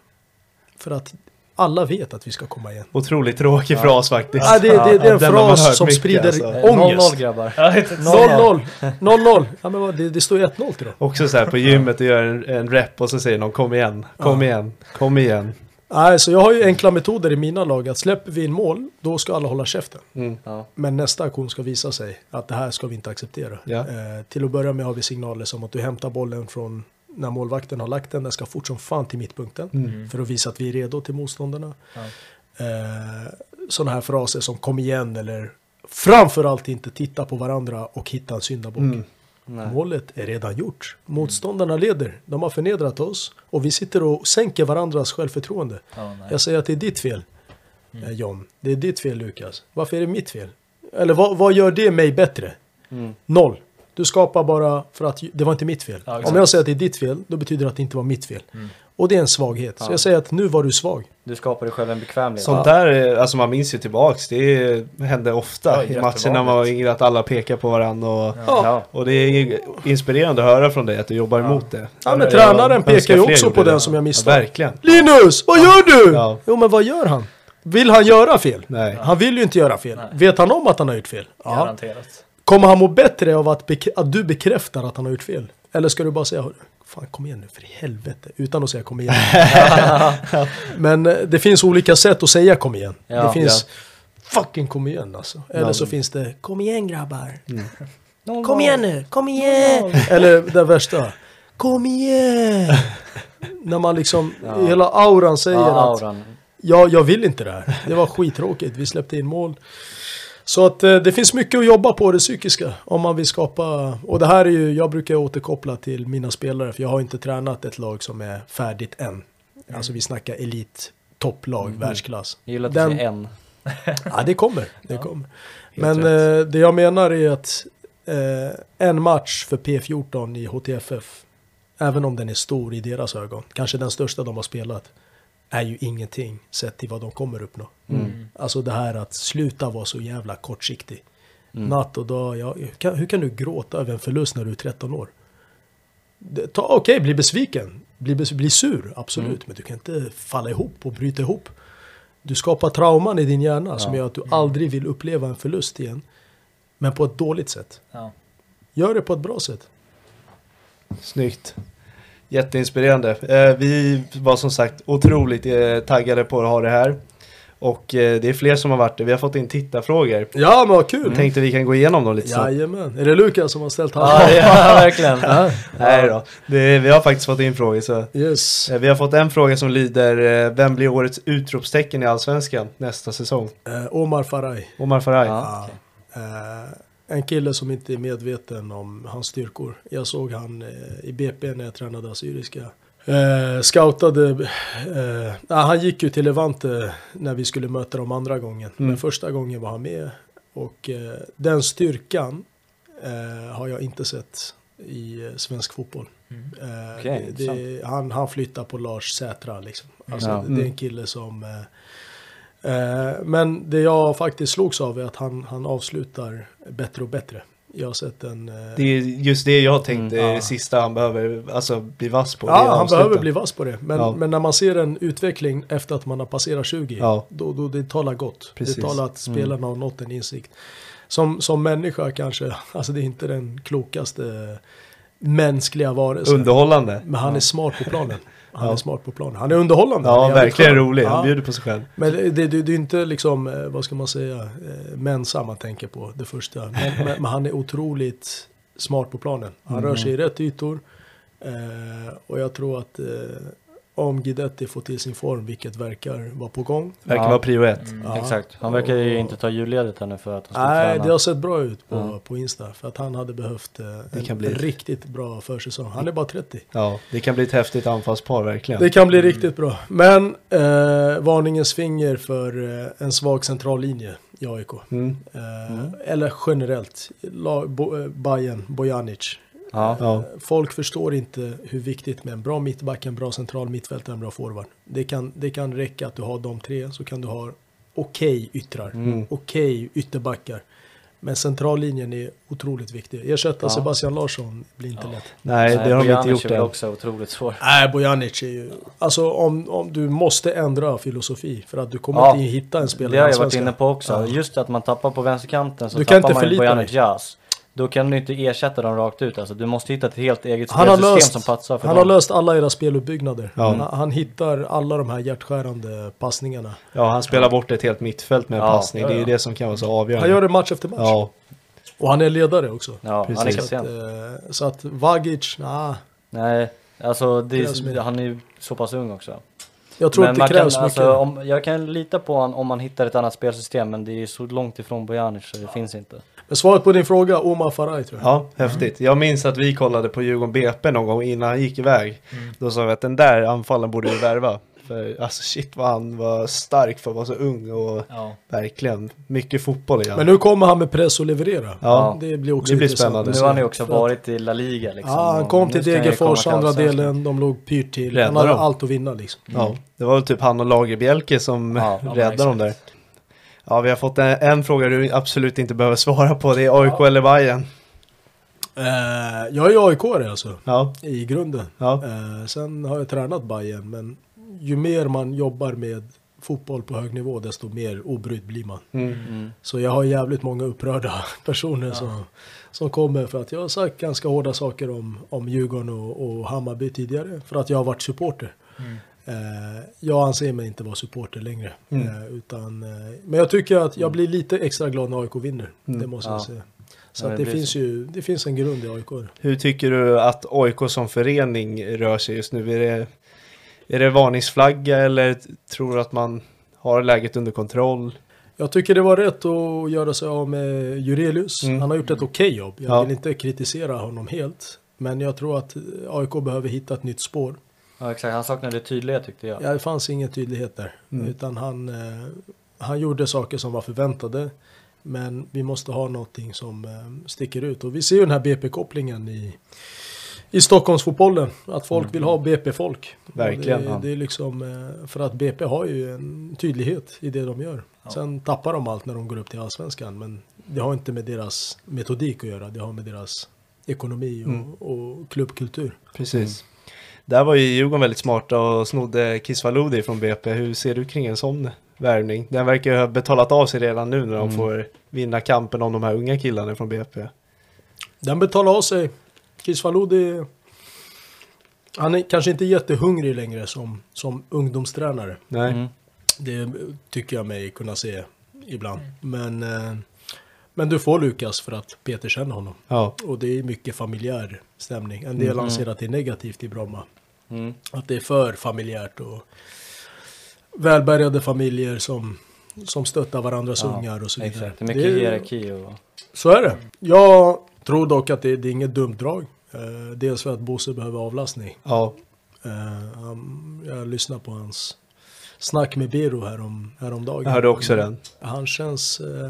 Speaker 6: För att alla vet att vi ska komma igen.
Speaker 4: Otroligt tråkig fras faktiskt.
Speaker 6: Ja, det, det, det är en
Speaker 4: hört
Speaker 6: fras som
Speaker 4: mycket,
Speaker 6: sprider
Speaker 4: alltså.
Speaker 5: Eh, 0-0
Speaker 6: ångest.
Speaker 5: grabbar.
Speaker 6: 0-0. 0-0. Ja, men det, det står ju 1-0 till dem.
Speaker 4: Också så här på gymmet och gör en, en rep och så säger någon kom igen, kom
Speaker 6: Ja.
Speaker 4: igen, kom igen.
Speaker 6: Nej, så jag har ju enkla metoder i mina lag. Att släpper vi in mål, då ska alla hålla käften.
Speaker 4: Mm.
Speaker 5: Ja.
Speaker 6: Men nästa aktion ska visa sig att det här ska vi inte acceptera.
Speaker 4: Ja.
Speaker 6: Eh, till att börja med har vi signaler som att du hämtar bollen från när målvakten har lagt den. Den ska fort som fan till mittpunkten.
Speaker 4: Mm.
Speaker 6: För att visa att vi är redo till motståndarna.
Speaker 5: Ja.
Speaker 6: Eh, sådana här fraser som kom igen eller framförallt inte titta på varandra och hitta en syndabock.
Speaker 4: Mm.
Speaker 5: Nej.
Speaker 6: Målet är redan gjort. Motståndarna leder. De har förnedrat oss och vi sitter och sänker varandras självförtroende.
Speaker 7: Nej.
Speaker 6: Jag säger att det är ditt fel, eh, John. Det är ditt fel, Lukas. Varför är det mitt fel? Eller vad, vad gör det mig bättre?
Speaker 5: Mm.
Speaker 6: Noll. Du skapar bara för att det var inte mitt fel.
Speaker 7: Ja,
Speaker 6: Om.
Speaker 7: Mm.
Speaker 6: jag säger att det är ditt fel, då betyder det att det inte var mitt fel. Och det är en svaghet. Så
Speaker 5: Ja.
Speaker 6: jag säger att nu var du svag.
Speaker 5: Du skapar dig själv en bekvämlighet.
Speaker 4: Sånt där, är- alltså man minns ju tillbaks, det hände ofta
Speaker 7: Ja,
Speaker 4: i matchen
Speaker 7: jättevanligt.
Speaker 4: när man var yngre att alla pekar på varandra och,
Speaker 5: Ja.
Speaker 4: och det är inspirerande att höra från dig att du jobbar emot det.
Speaker 6: Ja, men tränaren pekar ju också på
Speaker 4: det.
Speaker 6: den som jag
Speaker 4: Ja,
Speaker 6: missade.
Speaker 4: verkligen.
Speaker 6: Linus, vad gör du?
Speaker 4: Ja.
Speaker 6: Jo, men vad gör han? Vill han göra fel?
Speaker 4: Nej.
Speaker 6: Han vill ju inte göra fel.
Speaker 7: Nej.
Speaker 6: Vet han om att han har gjort fel? Ja.
Speaker 7: Garanterat.
Speaker 6: Kommer han må bättre av att, att du bekräftar att han har gjort fel? Eller ska du bara säga Fan kom igen nu för i helvete. Utan att säga kom igen. Men eh, det finns olika sätt att säga kom igen.
Speaker 5: Ja,
Speaker 6: det finns fucking kom igen alltså. Eller
Speaker 4: Ja.
Speaker 6: så finns det kom igen grabbar.
Speaker 5: Någon
Speaker 6: Kom igen nu, kom igen. Eller det värsta. Kom igen. När man liksom,
Speaker 5: Ja.
Speaker 6: hela auran säger
Speaker 5: Ja,
Speaker 6: att
Speaker 5: auran.
Speaker 6: Ja, jag vill inte det här. Det var skittråkigt. Vi släppte in mål. Så att eh, det finns mycket att jobba på det psykiska. Om man vill skapa. Och det här är ju, jag brukar återkoppla till mina spelare. För jag har inte tränat ett lag som är färdigt än. Alltså vi snackar elit, topplag, världsklass.
Speaker 5: Jag gillar att
Speaker 6: Den-
Speaker 5: du säger en.
Speaker 6: Ja, det kommer. Det kommer. Men eh, det jag menar är att eh, en match för P14 i HTFF, även om den är stor i deras ögon, kanske den största de har spelat, är ju ingenting sett till vad de kommer uppnå.
Speaker 5: Mm.
Speaker 6: Alltså det här att sluta vara så jävla kortsiktig.
Speaker 5: Mm.
Speaker 6: Natt och dag, ja, hur, kan, hur kan du gråta över en förlust när du är 13 år? Okej, bli besviken, bli, bli sur, absolut.
Speaker 5: Mm.
Speaker 6: Men du kan inte falla ihop och bryta ihop. Du skapar trauman i din hjärna som
Speaker 5: Ja.
Speaker 6: gör att du aldrig vill uppleva en förlust igen. Men på ett dåligt sätt.
Speaker 7: Ja.
Speaker 6: Gör det på ett bra sätt.
Speaker 4: Snyggt. Jätteinspirerande. Eh, vi var som sagt otroligt eh, taggade på att ha det här. Och eh, det är fler som har varit det. Vi har fått in tittarfrågor.
Speaker 6: Ja, men vad kul!
Speaker 4: Jag tänkte vi kan gå igenom dem lite snabbt.
Speaker 6: Jajamän. Är det Lukas som har ställt
Speaker 5: Ja,
Speaker 6: han?
Speaker 5: ja, verkligen.
Speaker 4: Nej då. Det, vi har faktiskt fått in frågor. Så.
Speaker 6: Yes.
Speaker 4: Vi har fått en fråga som lyder Vem blir årets utropstecken i Allsvenskan nästa säsong?
Speaker 6: Eh, Omar Faraj.
Speaker 4: Omar Faraj.
Speaker 5: Ja.
Speaker 6: Ja. Eh, en kille som inte är medveten om hans styrkor. Jag såg han eh, i BP när jag tränade assyriska. Eh, scoutade, eh, han gick ju till Levante när vi skulle möta dem andra gången.
Speaker 4: Mm.
Speaker 6: Men första gången var han med. Och eh, den styrkan eh, har jag inte sett i eh, svensk fotboll. Eh,
Speaker 5: Okej,
Speaker 6: det, det, han, han flyttar på Lars Sätra liksom. Alltså,
Speaker 5: Ja.
Speaker 6: det, det är en kille som... Eh, men det jag faktiskt slogs av är att han, han avslutar bättre och bättre. Jag har sett en... Eh,
Speaker 4: Det är just det jag tänkte
Speaker 5: Mm,
Speaker 4: är
Speaker 6: ja.
Speaker 4: det sista han behöver alltså, bli vass på. det
Speaker 6: ja, han
Speaker 4: avsluta.
Speaker 6: behöver bli vass på det. Men,
Speaker 4: Ja.
Speaker 6: men när man ser en utveckling efter att man har passerat 20,
Speaker 4: Ja.
Speaker 6: då, då det talar gott.
Speaker 4: Precis.
Speaker 6: Det talar att spelarna har nått en insikt. Som, som människa kanske, alltså det är inte den klokaste mänskliga varelse.
Speaker 4: Underhållande.
Speaker 6: Men han är smart på planen. Han
Speaker 4: Ja.
Speaker 6: är smart på planen. Han är underhållande.
Speaker 4: Ja,
Speaker 6: Han är
Speaker 4: verkligen rolig. Han
Speaker 6: Ja.
Speaker 4: bjuder på sig själv.
Speaker 6: Men det, det, det är inte liksom, eh, vad ska man säga, eh, Mensa man tänker på det första. Men, men, men han är otroligt smart på planen. Han rör sig i rätt ytor. Eh, och jag tror att eh, om Guidetti får till sin form, vilket verkar vara på gång.
Speaker 4: Verkar
Speaker 5: Ja.
Speaker 4: vara prio ett.
Speaker 6: Ja.
Speaker 5: Exakt. Han verkar ju inte ta julledigt här nu för att han ska
Speaker 6: Nej,
Speaker 5: träna.
Speaker 6: det har sett bra ut på,
Speaker 5: Ja.
Speaker 6: på Insta. För att han hade behövt eh,
Speaker 4: Det kan
Speaker 6: en
Speaker 4: bli-
Speaker 6: riktigt bra försäsong. Han är bara 30.
Speaker 4: Ja, det kan bli ett häftigt anfallspar verkligen.
Speaker 6: Det kan bli riktigt bra. Men eh, varningens finger för eh, en svag centrallinje i AIK.
Speaker 4: Mm.
Speaker 6: Eh, Eller generellt. La, bo, eh, Bayern, Bojanic.
Speaker 5: Ja.
Speaker 4: Ja.
Speaker 6: Folk förstår inte hur viktigt med en bra mittback, en bra central mittfältare, en bra forward. Det kan, det kan räcka att du har de tre, så kan du ha okej yttrar,
Speaker 4: Mm.
Speaker 6: okej ytterbackar. Men centrallinjen är otroligt viktig. Ersätta
Speaker 5: Ja.
Speaker 6: Sebastian Larsson blir inte lätt.
Speaker 4: Nej, det har de inte gjort
Speaker 5: är
Speaker 4: än.
Speaker 5: också otroligt svår.
Speaker 6: Nej, Bojanic är ju... Alltså om, om du måste ändra filosofi för att du kommer
Speaker 5: Ja,
Speaker 6: inte hitta en spelare
Speaker 5: Det har jag varit inne på också.
Speaker 6: Ja.
Speaker 5: Just att man tappar på vänsterkanten så
Speaker 6: Du kan
Speaker 5: tappar
Speaker 6: inte
Speaker 5: man ju Bojanic. Jazz. Då kan du inte ersätta dem rakt ut. Alltså, du måste hitta ett helt eget
Speaker 6: Han
Speaker 5: spelsystem
Speaker 6: löst,
Speaker 5: som passar för
Speaker 6: han
Speaker 5: dem.
Speaker 6: har löst alla era speluppbyggnader.
Speaker 4: Ja.
Speaker 6: Han, han hittar alla de här hjärtskärande passningarna.
Speaker 4: Ja, han spelar bort ett helt mittfält med
Speaker 5: Ja,
Speaker 4: passning.
Speaker 6: ja,
Speaker 4: Det är ju det som kan vara så avgörande.
Speaker 6: Han gör det match efter match.
Speaker 4: Ja,
Speaker 6: Och han är ledare också.
Speaker 5: Ja, han är
Speaker 4: Precis.
Speaker 6: Så att,
Speaker 5: kapten.
Speaker 6: eh, så att Vagic, nah,
Speaker 5: Nej, alltså det är, han är ju så pass ung också.
Speaker 6: jag tror
Speaker 5: men
Speaker 6: det krävs
Speaker 5: kan,
Speaker 6: mycket.
Speaker 5: alltså, om, jag kan lita på honom om man hittar ett annat spelsystem men det är så långt ifrån Bojanic så det finns inte.
Speaker 6: Men svaret på din fråga, Omar Faraj tror jag.
Speaker 4: ja, häftigt. Jag minns att vi kollade på Djurgården BP någon gång innan han gick iväg. Då sa vi att den där anfallen borde vi värva. För alltså shit vad han var stark för att vara så ung och
Speaker 5: Ja.
Speaker 4: verkligen mycket fotboll i han.
Speaker 6: Men nu kommer han med press och leverera.
Speaker 4: Ja.
Speaker 6: Det blir också
Speaker 4: Det blir spännande.
Speaker 5: Nu har han ju också varit i La Liga liksom.
Speaker 6: Ja, han kom till Degerfors andra delen, de låg pyrt till. Han hade
Speaker 4: dem.
Speaker 6: allt att vinna liksom.
Speaker 4: Ja, det var väl typ han och Lagerbjälke som
Speaker 5: Ja, ja,
Speaker 4: räddade dem där. Ja, vi har fått en, en fråga du absolut inte behöver svara på. Det är AIK eller Bayern.
Speaker 6: Eh, jag är aik alltså,
Speaker 4: Ja,
Speaker 6: i grunden.
Speaker 4: ja,
Speaker 6: Eh, sen har jag tränat Bayern men ju mer man jobbar med fotboll på hög nivå desto mer obrydd blir man.
Speaker 4: mm.
Speaker 5: Mm.
Speaker 6: Så jag har jävligt många upprörda personer som, som kommer för att jag har sagt ganska hårda saker om, om Djurgården och, och Hammarby tidigare för att jag har varit supporter. Eh, jag anser mig inte vara supporter längre.
Speaker 4: Mm.
Speaker 6: Eh, utan, eh, men jag tycker att jag blir lite extra glad när AIK vinner.
Speaker 4: Mm.
Speaker 6: Det måste jag
Speaker 5: Ja.
Speaker 6: säga. Så
Speaker 5: Ja, det
Speaker 6: det, finns
Speaker 5: så.
Speaker 6: ju det finns en grund i AIK.
Speaker 4: Hur tycker du att AIK som förening rör sig just nu? Är det, är det varningsflagga eller tror du att man har läget under kontroll?
Speaker 6: Jag tycker det var rätt att göra sig av med Jurelius.
Speaker 4: Mm.
Speaker 6: Han har gjort ett okej jobb. Jag
Speaker 4: Ja.
Speaker 6: vill inte kritisera honom helt. Men jag tror att AIK behöver hitta ett nytt spår.
Speaker 5: Ja exakt, han saknade tydlighet tyckte jag.
Speaker 6: Ja, det fanns ingen tydlighet där.
Speaker 4: Mm.
Speaker 6: Utan han, eh, han gjorde saker som var förväntade. Men vi måste ha någonting som eh, sticker ut. Och vi ser ju den här BP-kopplingen i, i Stockholmsfotbollen. Att folk vill ha BP-folk.
Speaker 4: Verkligen,
Speaker 6: Det,
Speaker 4: ja.
Speaker 6: det är liksom, eh, för att BP har ju en tydlighet i det de gör. Sen tappar de allt när de går upp till allsvenskan. Men det har inte med deras metodik att göra. Det har med deras ekonomi och,
Speaker 4: Mm.
Speaker 6: och klubbkultur.
Speaker 4: Precis. Där var ju Djurgården väldigt smarta och snodde Kisvalodi från BP. Hur ser du kring en sån värvning? Den verkar ju ha betalat av sig redan nu när de
Speaker 5: Mm.
Speaker 4: får vinna kampen om de här unga killarna från BP.
Speaker 6: Den betalar av sig. Kisvalodi, han är kanske inte jättehungrig längre som, som ungdomstränare.
Speaker 4: Nej,
Speaker 5: Mm.
Speaker 6: Det tycker jag mig kunna se ibland. Men, eh, men du får Lukas för att Peter känner honom.
Speaker 4: ja,
Speaker 6: Och det är mycket familjär stämning. En del
Speaker 5: Mm.
Speaker 6: anser att det är negativt i Bromma.
Speaker 5: Mm.
Speaker 6: Att det är för familjärt och välbärgade familjer som, som stöttar varandras
Speaker 5: Ja,
Speaker 6: ungar och så vidare.
Speaker 5: Exakt, det är mycket
Speaker 6: Det är-
Speaker 5: hierarki och...
Speaker 6: Så är det. Jag tror dock att det, det är inget dumt drag. Eh, dels för att Bosse behöver avlastning.
Speaker 4: ja,
Speaker 6: Eh, han, jag lyssnade på hans snack med Biro härom, häromdagen.
Speaker 4: jag hörde också den.
Speaker 6: Han känns... Eh,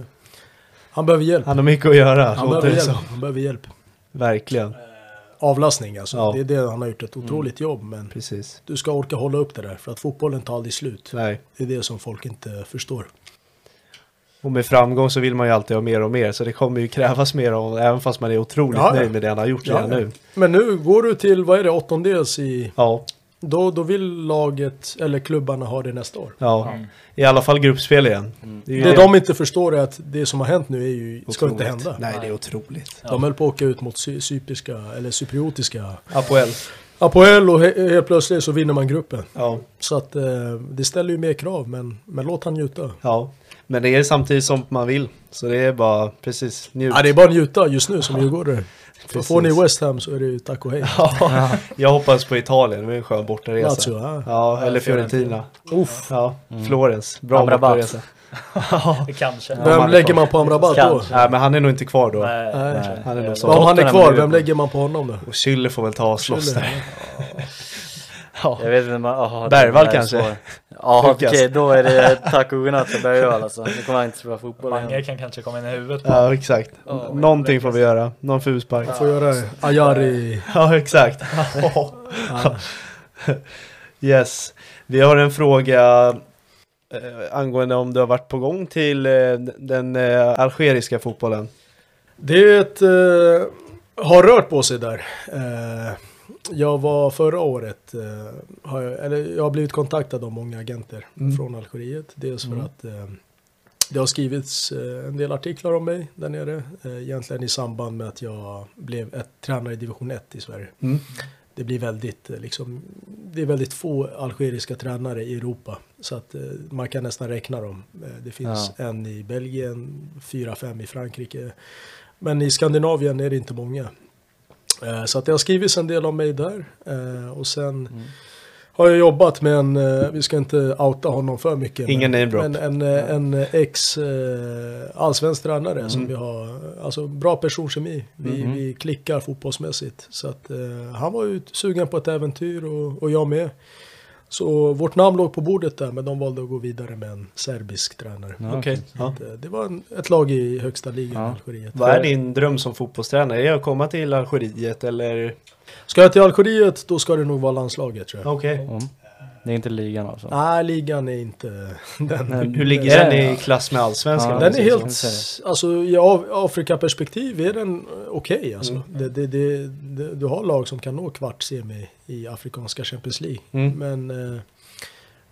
Speaker 6: han behöver hjälp.
Speaker 4: Han har mycket att göra,
Speaker 6: Han behöver hjälp.
Speaker 4: som.
Speaker 6: Han behöver hjälp.
Speaker 4: Verkligen,
Speaker 6: Avlastning alltså.
Speaker 4: Ja.
Speaker 6: Det är det han har gjort ett otroligt jobb. Men
Speaker 4: precis.
Speaker 6: du ska orka hålla upp det där. För att fotbollen tar aldrig slut.
Speaker 4: Nej.
Speaker 6: Det är det som folk inte förstår.
Speaker 4: Och med framgång så vill man ju alltid ha mer och mer. Så det kommer ju krävas mer av även fast man är otroligt
Speaker 6: Ja, ja.
Speaker 4: nöjd med det han har gjort redan nu.
Speaker 6: Men nu går du till, vad är det, åttondels i,
Speaker 4: Ja,
Speaker 6: då, då vill laget, eller klubbarna ha det nästa år.
Speaker 4: Ja, i alla fall gruppspel igen. är ju
Speaker 6: Det de inte förstår är att det som har hänt nu är ju, ska inte hända.
Speaker 4: Nej, det är otroligt.
Speaker 6: De höll på att åka ut mot cypriska, eller cypriotiska
Speaker 4: Apoel.
Speaker 6: Apoel och he- helt plötsligt så vinner man gruppen.
Speaker 4: Ja.
Speaker 6: Så att eh, det ställer ju mer krav, men, men låt han njuta.
Speaker 4: ja. Men det är samtidigt som man vill. Så det är bara precis njut.
Speaker 6: Ja, det är bara njuta just nu som djurgårdare. För
Speaker 4: Precis.
Speaker 6: får ni West Ham så är det ju tack och hej.
Speaker 4: Ja, jag hoppas på Italien, det är en skön bortaresa.
Speaker 6: Lazio, ja.
Speaker 4: Ja, eller Fiorentina.
Speaker 6: Uff.
Speaker 4: Ja, Florens. Bra
Speaker 5: Amrabat.
Speaker 4: bortaresa.
Speaker 7: Kanske.
Speaker 6: Vem lägger man på Amrabat då?
Speaker 4: Nej, men han är nog inte kvar då.
Speaker 7: Nej.
Speaker 6: Nej.
Speaker 4: Han är nog så.
Speaker 6: om han är kvar, vem lägger man på honom då?
Speaker 4: Och Schüller får väl ta och slåss där. Ja.
Speaker 5: Jag vet inte, man, aha,
Speaker 4: Bergvall
Speaker 5: det
Speaker 4: kanske?
Speaker 5: Ja okej,
Speaker 4: Sjukast.
Speaker 5: då är det tack och godnatt för Bergvall alltså. Nu kommer han inte spela fotboll
Speaker 7: Mange
Speaker 5: igen.
Speaker 7: kan kanske komma in i huvudet på
Speaker 4: Ja, exakt.
Speaker 5: Ja,
Speaker 4: Någonting får vi göra. Någon fuspark.
Speaker 6: Får göra Ayari.
Speaker 4: Ja, exakt.
Speaker 6: Ja.
Speaker 4: Yes. Vi har en fråga eh, angående om du har varit på gång till eh, den eh, algeriska fotbollen.
Speaker 6: Det är ett, eh, har rört på sig där. Jag var förra året, eh, har jag, eller jag har blivit kontaktad av många agenter
Speaker 4: Mm.
Speaker 6: från Algeriet. Dels för att eh, det har skrivits eh, en del artiklar om mig där nere. Eh, egentligen i samband med att jag blev ett tränare i division 1 i Sverige.
Speaker 4: Mm.
Speaker 6: Det blir väldigt, eh, liksom, det är väldigt få algeriska tränare i Europa. Så att man kan nästan räkna dem. Det finns en i Belgien, fyra, fem i Frankrike. Men i Skandinavien är det inte många. Eh, Så att det har skrivits en del om mig där. Eh, Och sen har jag jobbat med en, eh, vi ska inte outa honom för mycket.
Speaker 4: Ingen
Speaker 6: men,
Speaker 4: namedrop.
Speaker 6: men en, eh, en ex allsvensk tränare
Speaker 4: Mm.
Speaker 6: som vi har, alltså bra personkemi. Vi, vi klickar fotbollsmässigt. Så att han var ju sugen på ett äventyr och, och jag med. Så vårt namn låg på bordet där men de valde att gå vidare med en serbisk tränare.
Speaker 4: Ja.
Speaker 6: Att, eh, Det var en, ett lag i högsta ligan i
Speaker 5: Ja.
Speaker 6: Algeriet.
Speaker 4: Vad är din dröm som fotbollstränare? Är det att komma till Algeriet eller?
Speaker 6: Ska jag till Algeriet då ska det nog vara landslaget tror jag.
Speaker 4: Okej.
Speaker 5: Mm. Det är inte ligan alltså.
Speaker 6: Nej, ligan är inte den.
Speaker 5: Men-
Speaker 4: Hur ligger
Speaker 5: Är
Speaker 4: den i klass med allsvenskan?
Speaker 5: Ja,
Speaker 6: Den är helt, alltså i Af- Afrikaperspektiv är den eh, okej alltså.
Speaker 4: Mm.
Speaker 6: Det, det, det, det, du har lag som kan nå kvart semi i afrikanska Champions League.
Speaker 4: Mm.
Speaker 6: Men, eh,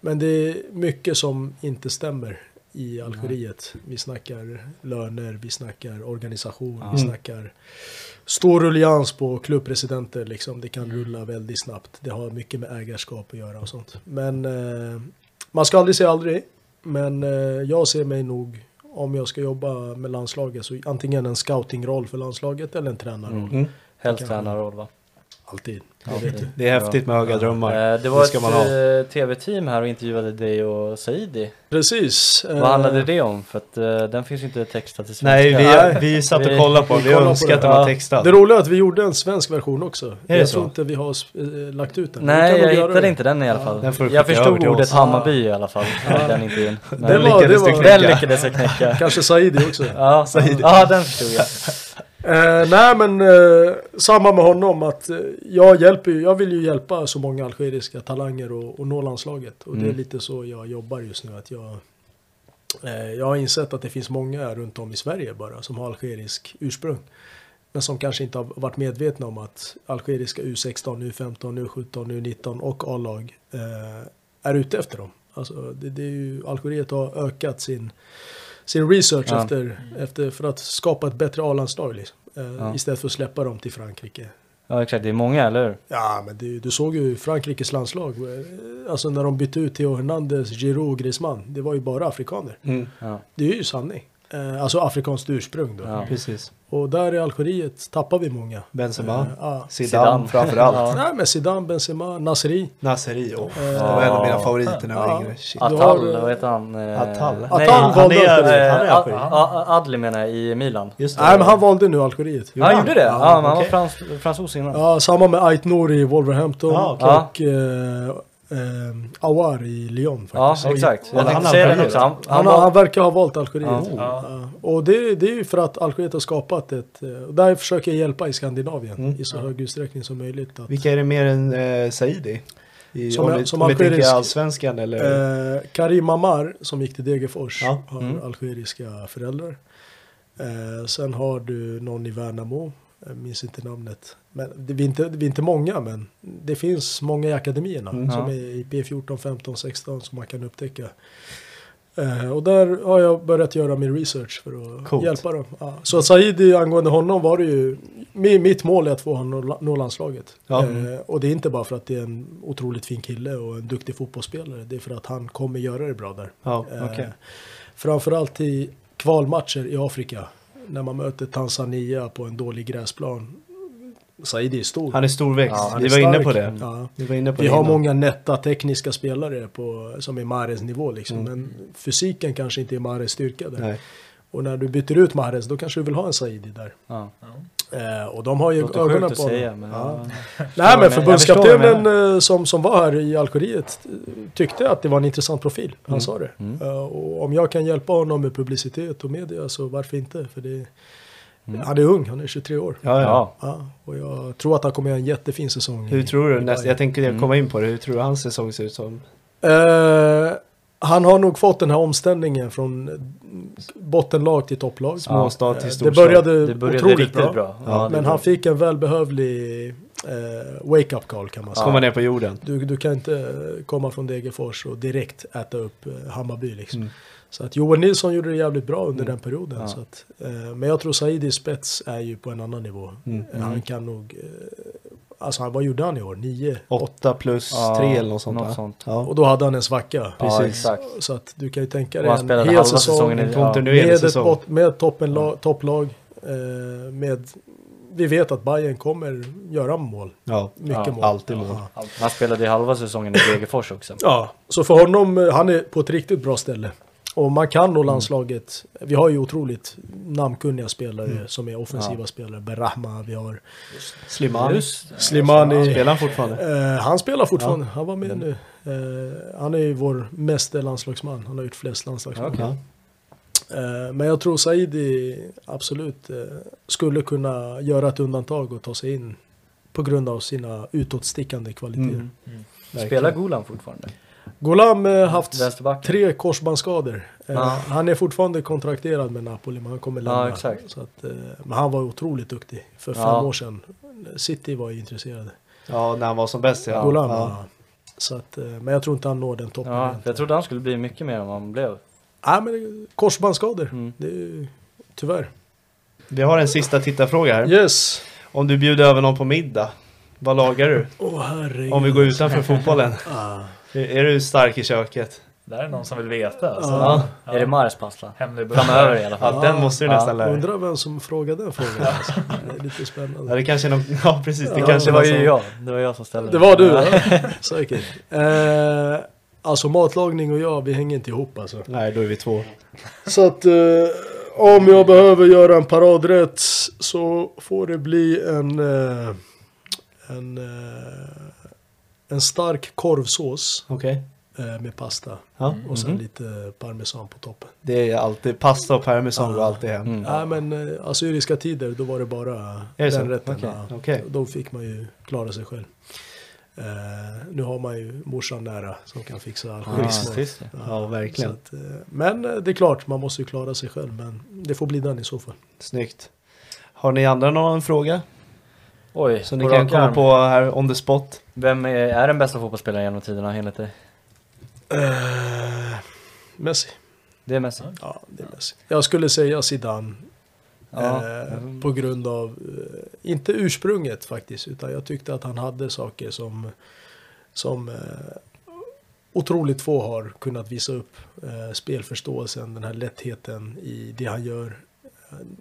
Speaker 6: men det är mycket som inte stämmer i Algeriet. Vi snackar löner, vi snackar organisation, vi
Speaker 4: Mm.
Speaker 6: snackar stor rullians på klubbpresidenter. Liksom. Det kan rulla väldigt snabbt. Det har mycket med ägarskap att göra och sånt. Men eh, man ska aldrig säga aldrig. Men eh, jag ser mig nog, om jag ska jobba med landslaget, så antingen en scoutingroll för landslaget eller en tränarroll.
Speaker 4: Mm.
Speaker 5: Helst tränarroll va?
Speaker 6: Alltid.
Speaker 5: Ja,
Speaker 6: Det.
Speaker 4: Det är häftigt med höga drömmar.
Speaker 5: Eh, Det var
Speaker 4: ha.
Speaker 5: ett eh, tv-team här och intervjuade dig och Saidi.
Speaker 6: Precis.
Speaker 5: Vad
Speaker 6: eh,
Speaker 5: handlade det om? För att eh, den finns ju inte textad till svenska.
Speaker 4: Nej, vi, vi satt och kollade på den.
Speaker 6: vi
Speaker 4: Vi önskar att
Speaker 6: det.
Speaker 4: den var
Speaker 5: Ja.
Speaker 4: textad.
Speaker 6: Det roliga är att vi gjorde en svensk version också.
Speaker 4: det
Speaker 6: jag
Speaker 4: så?
Speaker 6: tror inte vi har eh, lagt ut den.
Speaker 5: Nej, jag hittade
Speaker 6: det.
Speaker 5: inte den i alla fall.
Speaker 4: Den du
Speaker 5: jag förstod ordet. Hammarby i alla fall den intervjun.
Speaker 6: Det var-
Speaker 4: lyckades
Speaker 6: det
Speaker 4: du
Speaker 6: var-
Speaker 4: knäcka.
Speaker 5: den lyckades jag knäcka.
Speaker 6: Kanske Saidi också.
Speaker 5: Ja, ja, den förstod jag.
Speaker 6: Eh, nej men eh, samma med honom att eh, jag hjälper ju, jag vill ju hjälpa så många algeriska talanger och, och nå landslaget. Och det är
Speaker 5: Mm.
Speaker 6: lite så jag jobbar just nu. Att jag, eh, jag har insett att det finns många runt om i Sverige bara som har algerisk ursprung. Men som kanske inte har varit medvetna om att algeriska U16, U15, U17, U19 och A-lag eh, är ute efter dem. Alltså det, det är ju, Algeriet har ökat sin, sin research
Speaker 5: Ja.
Speaker 6: efter, efter, för att skapa ett bättre A-landslag. Liksom. Eh,
Speaker 5: Ja.
Speaker 6: Istället för att släppa dem till Frankrike.
Speaker 5: Ja, exakt. Det är många, eller hur?
Speaker 6: Ja, men du, du såg ju Frankrikes landslag. eh, Alltså när de bytte ut Theo Hernandez, Giroud och Griezmann. Det var ju bara afrikaner.
Speaker 4: Mm.
Speaker 5: Ja.
Speaker 6: Det är ju sanning. Eh, Alltså afrikanskt ursprung då.
Speaker 5: Ja.
Speaker 4: Precis.
Speaker 6: Och där i Algeriet tappar vi många.
Speaker 4: Benzema.
Speaker 6: Eh, ja.
Speaker 4: Zidane, framförallt.
Speaker 5: Ja.
Speaker 6: Nej men Zidane, Benzema, Nasri.
Speaker 4: Naseri. Oh. Det
Speaker 6: Ja.
Speaker 4: var en av mina favoriter när jag var yngre.
Speaker 5: Attal,
Speaker 6: eh,
Speaker 5: vad heter han? Eh,
Speaker 4: Attal.
Speaker 5: nej,
Speaker 6: Attal
Speaker 4: han
Speaker 6: valde
Speaker 4: är-
Speaker 6: Algeriet.
Speaker 4: han är
Speaker 5: eh. A- A- Adli menar jag, i Milan.
Speaker 4: Just det.
Speaker 6: Nej men han valde nu Algeriet.
Speaker 5: Ja, han gjorde det? Ja,
Speaker 6: Ja,
Speaker 5: men han var
Speaker 4: okej.
Speaker 5: frans, fransos innan.
Speaker 6: Ja, samma med Ait Nouri i Wolverhampton
Speaker 4: Ja,
Speaker 5: okej.
Speaker 6: och eh, Awar i Lyon
Speaker 5: Ja,
Speaker 6: faktiskt.
Speaker 5: exakt.
Speaker 4: Valde
Speaker 5: Jag
Speaker 4: han
Speaker 5: tänkte säga också. Han,
Speaker 6: Han,
Speaker 5: han
Speaker 6: han verkar ha valt Algeriet.
Speaker 5: Ja.
Speaker 6: Ja. Och det, det är ju för att Algeriet har skapat ett... eh, och Där försöker jag hjälpa i Skandinavien
Speaker 4: Mm.
Speaker 6: i så hög utsträckning som möjligt. Att,
Speaker 4: Vilka är det mer än eh, Saidi? I,
Speaker 6: Som
Speaker 4: om
Speaker 6: som
Speaker 4: om vi tänker
Speaker 6: algerisk-
Speaker 4: allsvenskan eller?
Speaker 6: eh, Karim Amar som gick till Degerfors
Speaker 4: Ja.
Speaker 6: har
Speaker 5: Mm.
Speaker 6: algeriska föräldrar. Eh, sen har du någon i Värnamo. Jag minns inte namnet. Men det, vi, är inte, vi är inte många, men det finns många i akademierna
Speaker 4: Mm.
Speaker 6: som är i P14, 15, 16 som man kan upptäcka. Eh, och där har jag börjat göra min research för att
Speaker 4: Coolt.
Speaker 6: hjälpa dem. Ja. Så Saidi, angående honom var det ju, mi- mitt mål är att få honom att nå landslaget.
Speaker 4: Ja.
Speaker 6: Eh, och det är inte bara för att det är en otroligt fin kille och en duktig fotbollsspelare. Det är för att han kommer göra det bra där.
Speaker 4: Ja,
Speaker 6: Eh,
Speaker 4: okej.
Speaker 6: Framförallt i kvalmatcher i Afrika. När man möter Tanzania på en dålig gräsplan. Saidi är stor.
Speaker 4: Han är storväxt.
Speaker 5: Ja, han
Speaker 4: vi var inne på det.
Speaker 6: Ja.
Speaker 4: Vi var inne på
Speaker 6: Vi
Speaker 4: det
Speaker 6: har
Speaker 4: innan.
Speaker 6: många nätta tekniska spelare på, som är Mahrez nivå liksom.
Speaker 4: Mm.
Speaker 6: Men fysiken kanske inte är Mahrez styrka där.
Speaker 4: Nej.
Speaker 6: Och när du byter ut Mahrez då kanske du vill ha en Saidi där.
Speaker 5: Ja.
Speaker 6: Eh, och de har ju
Speaker 5: Låter
Speaker 6: ögonen på
Speaker 5: att säga
Speaker 6: honom.
Speaker 5: men
Speaker 6: Ja.
Speaker 5: ja.
Speaker 6: Nej
Speaker 4: men
Speaker 6: förbundskaptenen eh, som, som var här i Algeriet tyckte att det var en intressant profil. Han
Speaker 4: Mm.
Speaker 6: sa det.
Speaker 5: Mm.
Speaker 6: Eh, och om jag kan hjälpa honom med publicitet och media så varför inte? För det,
Speaker 5: Mm.
Speaker 6: Han är ung, han är 23 år.
Speaker 4: Ja, ja.
Speaker 5: Ja.
Speaker 6: Och jag tror att han kommer göra en jättefin säsong.
Speaker 4: Hur
Speaker 6: i-
Speaker 4: tror du? Nästa, jag tänker
Speaker 5: Mm.
Speaker 4: komma in på det. Hur tror du hans säsong ser ut som?
Speaker 6: Eh, han har nog fått den här omställningen från bottenlag till topplag.
Speaker 4: Småstad till
Speaker 6: Eh,
Speaker 4: storstad.
Speaker 6: Det började,
Speaker 5: Det började
Speaker 6: otroligt
Speaker 5: riktigt
Speaker 6: bra.
Speaker 5: bra.
Speaker 4: Ja,
Speaker 6: Men
Speaker 5: bra.
Speaker 6: han fick en välbehövlig eh, wake-up call kan man säga.
Speaker 4: Komma ner på jorden.
Speaker 6: Du, du kan inte komma från Degerfors och direkt äta upp eh, Hammarby liksom.
Speaker 4: Mm.
Speaker 6: Så att Joel Nilsson gjorde det jävligt bra under
Speaker 4: Mm.
Speaker 6: den perioden.
Speaker 5: Ja.
Speaker 6: Så att, eh, men jag tror Saidi spets är ju på en annan nivå.
Speaker 4: Mm.
Speaker 6: Eh, Han kan nog... Eh, alltså vad gjorde han i år? Nio? Åtta?
Speaker 4: Åtta plus
Speaker 5: Ja,
Speaker 4: tre eller något sånt
Speaker 5: något sånt.
Speaker 4: Ja.
Speaker 6: Och då hade han en svacka.
Speaker 5: Ja,
Speaker 4: precis.
Speaker 5: exakt.
Speaker 6: Så att du kan ju tänka dig
Speaker 5: han
Speaker 6: en
Speaker 5: spelade
Speaker 6: hel
Speaker 5: halva
Speaker 6: säsong.
Speaker 5: i ja.
Speaker 6: med, ett
Speaker 4: säsong.
Speaker 6: med topplag. Eh, med, vi vet att Bayern kommer göra mål.
Speaker 4: Ja.
Speaker 6: Mycket
Speaker 5: Ja,
Speaker 6: mål.
Speaker 4: alltid mål.
Speaker 6: Ja.
Speaker 5: Han spelade i halva säsongen i Degerfors också.
Speaker 6: Ja, så för honom, eh, han är på ett riktigt bra ställe. Och man kan
Speaker 4: Mm.
Speaker 6: nå landslaget. Vi har ju otroligt namnkunniga spelare
Speaker 4: Mm.
Speaker 6: som är offensiva
Speaker 5: Ja.
Speaker 6: spelare. Berahma, vi har
Speaker 4: Slimani.
Speaker 5: Just.
Speaker 6: Slimani.
Speaker 4: Spelar han fortfarande?
Speaker 6: Eh, han spelar fortfarande, han var med
Speaker 4: Mm.
Speaker 6: nu. Eh, han är ju vår meste landslagsman, han har gjort flest landslagsmål.
Speaker 4: Ja.
Speaker 6: Eh, men jag tror Saidi absolut eh, skulle kunna göra ett undantag och ta sig in på grund av sina utåtstickande kvaliteter.
Speaker 4: Mm.
Speaker 5: Spelar
Speaker 4: Verkligen.
Speaker 5: Golan fortfarande?
Speaker 6: Golam har haft
Speaker 5: Vänsterback?
Speaker 6: tre korsbandsskador. Eh,
Speaker 5: Ja.
Speaker 6: Han är fortfarande kontrakterad med Napoli men han kommer lämna.
Speaker 5: Ja, exakt.
Speaker 6: Så att, eh, men han var otroligt duktig för fem
Speaker 5: Ja.
Speaker 6: år sedan. City var ju intresserade.
Speaker 4: Ja, när han var som bäst ja.
Speaker 6: Golam,
Speaker 4: ja.
Speaker 6: ja. Så att, eh, men jag tror inte han når den toppen.
Speaker 5: Ja, jag trodde han skulle bli mycket mer än vad han blev.
Speaker 6: Nej, men korsbandsskador.
Speaker 5: Mm.
Speaker 6: Det är tyvärr.
Speaker 4: Vi har en sista tittarfråga här.
Speaker 6: Yes.
Speaker 4: Om du bjuder över någon på middag, vad lagar du?
Speaker 6: Åh herregud.
Speaker 4: Om vi går utanför fotbollen.
Speaker 6: Ah.
Speaker 4: Är, du stark i köket?
Speaker 7: Det här är någon som vill veta. Alltså.
Speaker 6: Ja.
Speaker 5: Är det Mares pasta? Framöver i alla fall.
Speaker 4: Ja, den måste du
Speaker 5: Ja.
Speaker 4: nästan lära dig.
Speaker 6: Undrar vem som frågade den frågan. Alltså. Det är lite
Speaker 4: Ja,
Speaker 6: spännande.
Speaker 4: det kanske är någon, ja precis, det
Speaker 6: Ja,
Speaker 4: kanske
Speaker 5: Det var ju
Speaker 4: som-
Speaker 5: jag. Det var jag som ställde
Speaker 6: Det var du? Ja. Säkert. Eh, alltså matlagning och jag, vi hänger inte ihop alltså.
Speaker 4: Nej, då är vi två.
Speaker 6: Så att eh, om jag behöver göra en paradrätt så får det bli en, eh, en, eh, en stark korvsås
Speaker 4: Okej.
Speaker 6: eh, med pasta.
Speaker 4: Ja.
Speaker 6: Och sen
Speaker 5: Mhm.
Speaker 6: lite parmesan på toppen.
Speaker 4: Det är alltid, pasta och parmesan
Speaker 6: Ja.
Speaker 4: går alltid hem.
Speaker 5: Mm.
Speaker 6: Nej men eh, assyriska tider då var det bara
Speaker 4: Är det
Speaker 6: den
Speaker 4: så?
Speaker 6: rätten.
Speaker 5: Okej.
Speaker 6: ja.
Speaker 4: Okej.
Speaker 6: Då fick man ju klara sig själv. Eh, nu har man ju morsan nära som kan fixa all
Speaker 5: Ah, det.
Speaker 4: Ja, verkligen.
Speaker 6: Att, eh, men det är klart, man måste ju klara sig själv. Men det får bli den i så fall.
Speaker 4: Snyggt. Har ni andra någon fråga?
Speaker 5: Oj,
Speaker 4: Som ni kan komma
Speaker 5: arm.
Speaker 4: på här on the spot?
Speaker 5: Vem är, är den bästa fotbollsspelaren genom tiderna enligt dig?
Speaker 6: Eh, Messi.
Speaker 5: Det är Messi.
Speaker 6: Ja, det är Messi. Jag skulle säga Zidane.
Speaker 5: Ja.
Speaker 6: Eh, på grund av, eh, inte ursprunget faktiskt, utan jag tyckte att han hade saker som, som eh, otroligt få har kunnat visa upp. Eh, spelförståelsen, den här lättheten i det han gör.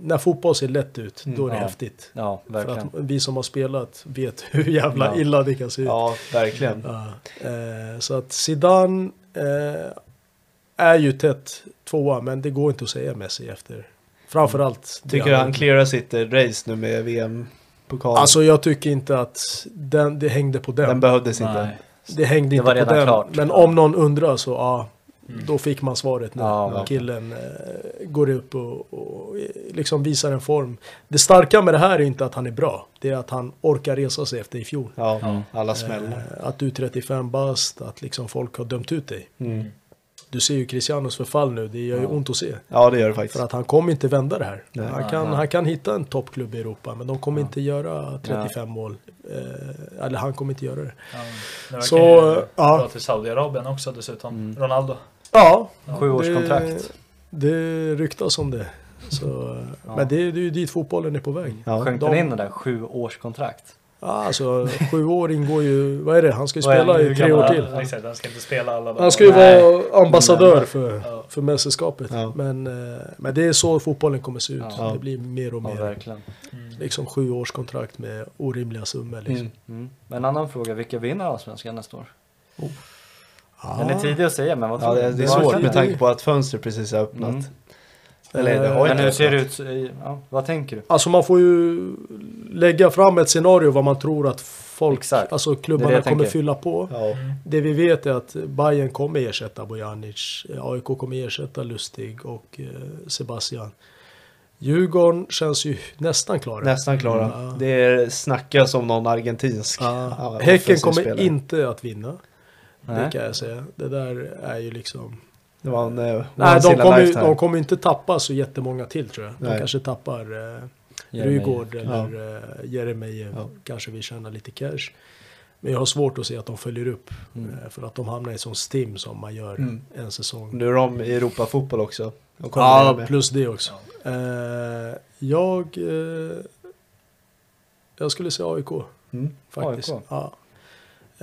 Speaker 6: När fotboll ser lätt ut, då är det
Speaker 5: Mm, ja.
Speaker 6: häftigt.
Speaker 5: Ja,
Speaker 6: För att vi som har spelat vet hur jävla
Speaker 5: Ja.
Speaker 6: illa det kan se ut.
Speaker 4: Ja, verkligen.
Speaker 6: Ja, eh, så att Zidane eh, är ju tätt tvåa, men det går inte att säga Messi efter. Framförallt.
Speaker 4: Tycker du han clearar sitt race nu med VM-pokalen?
Speaker 6: Alltså jag tycker inte att den, det hängde på den.
Speaker 4: Den behövdes inte.
Speaker 5: Nej.
Speaker 6: det hängde
Speaker 5: det
Speaker 6: inte
Speaker 5: var
Speaker 6: på
Speaker 5: redan
Speaker 6: den.
Speaker 5: klart.
Speaker 6: Men om någon undrar så ja, då fick man svaret nu.
Speaker 5: Ja,
Speaker 6: När. Killen eh, går upp och, och liksom visar en form. Det starka med det här är inte att han är bra. Det är att han orkar resa sig efter i fjol.
Speaker 4: Ja,
Speaker 5: Mm.
Speaker 4: alla smällar.
Speaker 6: Eh, att du är 35 bast, att liksom folk har dömt ut dig.
Speaker 4: Mm.
Speaker 6: Du ser ju Cristianos förfall nu, det gör ju
Speaker 5: Ja.
Speaker 6: ont att se.
Speaker 4: Ja, det gör det faktiskt.
Speaker 6: För att han kommer inte vända det här.
Speaker 4: Nej.
Speaker 6: Han, kan,
Speaker 5: Nej.
Speaker 6: han kan hitta en toppklubb i Europa, men de kommer
Speaker 5: Ja.
Speaker 6: inte göra 35 mål. Eh, eller han kommer inte göra det.
Speaker 7: Ja, verkar
Speaker 6: Så,
Speaker 7: ju
Speaker 6: ja.
Speaker 7: till Saudiarabien också dessutom.
Speaker 5: Mm.
Speaker 7: Ronaldo.
Speaker 6: Ja,
Speaker 5: Sjuårskontrakt.
Speaker 6: Det, det ryktas om det. Så,
Speaker 5: Ja.
Speaker 6: Men det, är- det är ju dit fotbollen är på väg.
Speaker 4: Ja.
Speaker 5: Sjönk
Speaker 6: de-
Speaker 5: den in den där sjuårskontrakt?
Speaker 6: Ja, alltså sju år ingår ju, vad är det? Han ska ju spela
Speaker 5: det?
Speaker 6: i tre år till.
Speaker 7: Ja, exakt, han ska inte spela alla dagar.
Speaker 6: Han ska ju
Speaker 5: Nej.
Speaker 6: vara ambassadör för,
Speaker 7: Ja.
Speaker 6: för mästerskapet.
Speaker 4: Ja.
Speaker 6: Men, eh, men det är så fotbollen kommer se ut.
Speaker 5: Ja.
Speaker 6: Det blir mer och
Speaker 5: Ja,
Speaker 6: mer.
Speaker 5: verkligen.
Speaker 7: Mm.
Speaker 6: liksom sju års kontrakt med orimliga summor. Liksom.
Speaker 4: Mm.
Speaker 5: Mm. Men En annan fråga, vilka vinner Allsvenskan nästa år?
Speaker 6: Ja.
Speaker 5: Den är tidig att säga, men vad
Speaker 4: Ja,
Speaker 5: tror
Speaker 4: det,
Speaker 5: du?
Speaker 4: det är svårt med
Speaker 5: det-
Speaker 4: tanke på att fönstret precis har öppnat.
Speaker 5: Mm.
Speaker 4: Eller det har ju
Speaker 5: Men hur
Speaker 4: inte
Speaker 5: ser det ut? Ja, vad tänker du?
Speaker 6: Alltså man får ju lägga fram ett scenario vad man tror att folk,
Speaker 5: Exakt.
Speaker 6: alltså
Speaker 5: Det är det
Speaker 6: klubbarna
Speaker 5: jag
Speaker 6: kommer
Speaker 5: tänker.
Speaker 6: fylla på.
Speaker 4: Ja.
Speaker 6: Det vi vet är att Bayern kommer ersätta Bojanic, AIK kommer ersätta Lustig och eh, Sebastian. Djurgården känns ju nästan klara.
Speaker 4: Nästan klara.
Speaker 6: Ja.
Speaker 4: Det snackas om någon argentinsk.
Speaker 6: Ja.
Speaker 4: ja,
Speaker 6: Häcken kommer
Speaker 4: spelare.
Speaker 6: inte att vinna. Det
Speaker 5: Nej.
Speaker 6: kan jag säga. Det där är ju liksom...
Speaker 4: Det var en eh,
Speaker 6: Nej, de kommer, de kommer inte tappa så jättemånga till tror jag. De
Speaker 4: Nej.
Speaker 6: kanske tappar eh. Rygård eller eh, Jeremejeff.
Speaker 4: Ja.
Speaker 6: Kanske vill tjäna lite cash. Men jag har svårt att se att de följer upp.
Speaker 5: Mm.
Speaker 6: eh, För att de hamnar i sån stim som man gör
Speaker 4: Mm.
Speaker 6: en säsong.
Speaker 4: Nu är de i Europafotboll också.
Speaker 6: Ja,
Speaker 4: med.
Speaker 6: plus det också. Eh, jag... Eh, jag skulle säga AIK.
Speaker 4: Mm.
Speaker 6: Faktiskt.
Speaker 5: AIK?
Speaker 6: Ja.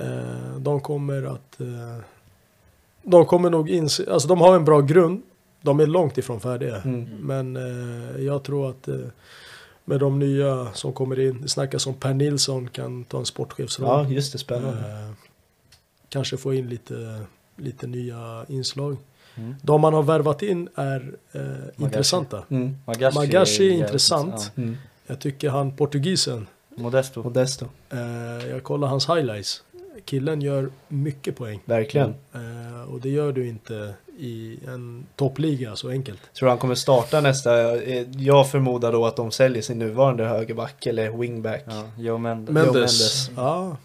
Speaker 6: Eh, de kommer att... Eh, de kommer nog inse... Alltså de har en bra grund. De är långt ifrån färdiga.
Speaker 4: Mm.
Speaker 6: Men eh, jag tror att eh, med de nya som kommer in. Det snackas om Per Nilsson kan ta en
Speaker 4: Ja,
Speaker 6: sportchefsroll.
Speaker 4: just det. Spännande.
Speaker 6: Eh, kanske få in lite, lite nya inslag.
Speaker 5: Mm.
Speaker 6: De man har värvat in är eh, intressanta.
Speaker 4: Mm.
Speaker 5: Magashi,
Speaker 6: Magashi är intressant.
Speaker 5: ja.
Speaker 4: Mm.
Speaker 6: Jag tycker han portugisen,
Speaker 5: Modesto.
Speaker 4: Modesto.
Speaker 6: eh, jag kollar hans highlights. Killen gör mycket poäng.
Speaker 4: Verkligen.
Speaker 6: Eh, och det gör du inte i en toppliga så enkelt.
Speaker 4: Tror han kommer starta nästa? eh, Jag förmodar då att de säljer sin nuvarande högerback eller wingback.
Speaker 5: Ja, Joe Mendes.
Speaker 6: Mendes.
Speaker 4: Mendes.
Speaker 6: Ja.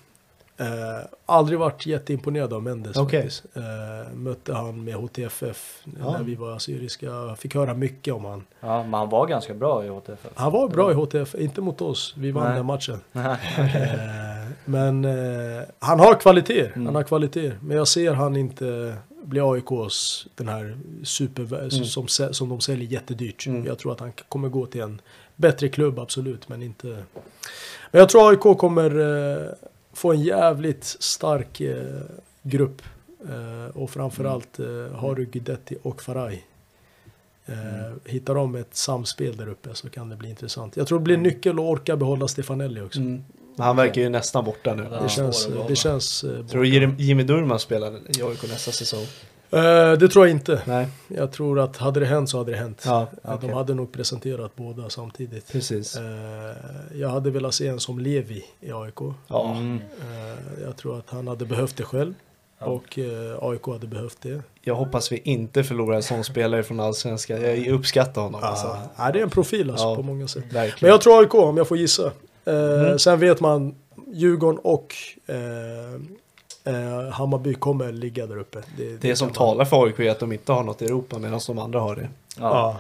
Speaker 6: Eh, aldrig varit jätteimponerad av Mendes
Speaker 4: Okej.
Speaker 6: faktiskt. Eh, mötte han med HTFF
Speaker 4: Ja.
Speaker 6: när vi var assyriska. Fick höra mycket om han.
Speaker 5: Ja, men han var ganska bra i HTFF.
Speaker 6: Han var bra i HTF, inte mot oss. Vi vann
Speaker 5: Nej.
Speaker 6: den matchen. Eh, men eh, han har kvaliteter.
Speaker 5: Mm.
Speaker 6: Han har kvaliteter. Men jag ser han inte bli AIKs den här super
Speaker 4: Mm.
Speaker 6: som, som de säljer jättedyrt.
Speaker 4: Mm.
Speaker 6: Jag tror att han kommer gå till en bättre klubb absolut. Men inte. Men jag tror AIK kommer eh, få en jävligt stark eh, grupp. Eh, och framförallt eh, har du Guidetti och Faraj. Eh, hittar de ett samspel där uppe så kan det bli intressant. Jag tror det blir nyckel att orka behålla Stefanelli också.
Speaker 4: Mm. Men Han verkar ju nästan borta nu.
Speaker 7: Ja.
Speaker 6: Det känns, det känns eh,
Speaker 4: Tror du Jim- Jimmy Durman spelar i AIK nästa säsong?
Speaker 6: Eh, det tror jag inte.
Speaker 4: Nej,
Speaker 6: Jag tror att hade det hänt så hade det hänt.
Speaker 4: Ja, okej.
Speaker 6: De hade nog presenterat båda samtidigt.
Speaker 4: precis.
Speaker 6: Eh, jag hade velat se en som Levi i AIK.
Speaker 4: Ja,
Speaker 5: Mm.
Speaker 6: Jag tror att han hade behövt det själv.
Speaker 7: Ja.
Speaker 6: Och AIK hade behövt det.
Speaker 4: jag hoppas vi inte förlorar en sån spelare från Allsvenskan. Jag uppskattar honom alltså.
Speaker 6: Ah, ja, det är en profil alltså,
Speaker 4: Ja.
Speaker 6: på många sätt.
Speaker 4: Verkligen.
Speaker 6: Men jag tror AIK om jag får gissa. Eh,
Speaker 4: Mm.
Speaker 6: Sen vet man Djurgården och eh, eh, Hammarby kommer ligga där uppe.
Speaker 4: det som
Speaker 6: kan man-
Speaker 4: talar för AIK är att de inte har något i Europa medan de andra har det.
Speaker 5: Ja.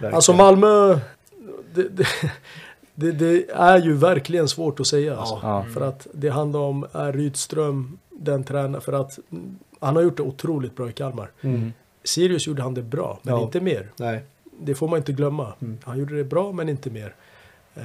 Speaker 6: Ja. Alltså Malmö, det, det, det, det är ju verkligen svårt att säga. Alltså.
Speaker 5: Ja.
Speaker 6: För att det handlar om, är Rydström den tränaren? För att han har gjort det otroligt bra i Kalmar.
Speaker 4: Mm.
Speaker 6: Sirius gjorde han det bra, men
Speaker 4: Ja.
Speaker 6: inte mer.
Speaker 4: Nej.
Speaker 6: Det får man inte glömma.
Speaker 4: Mm.
Speaker 6: Han gjorde det bra, men inte mer. Eh,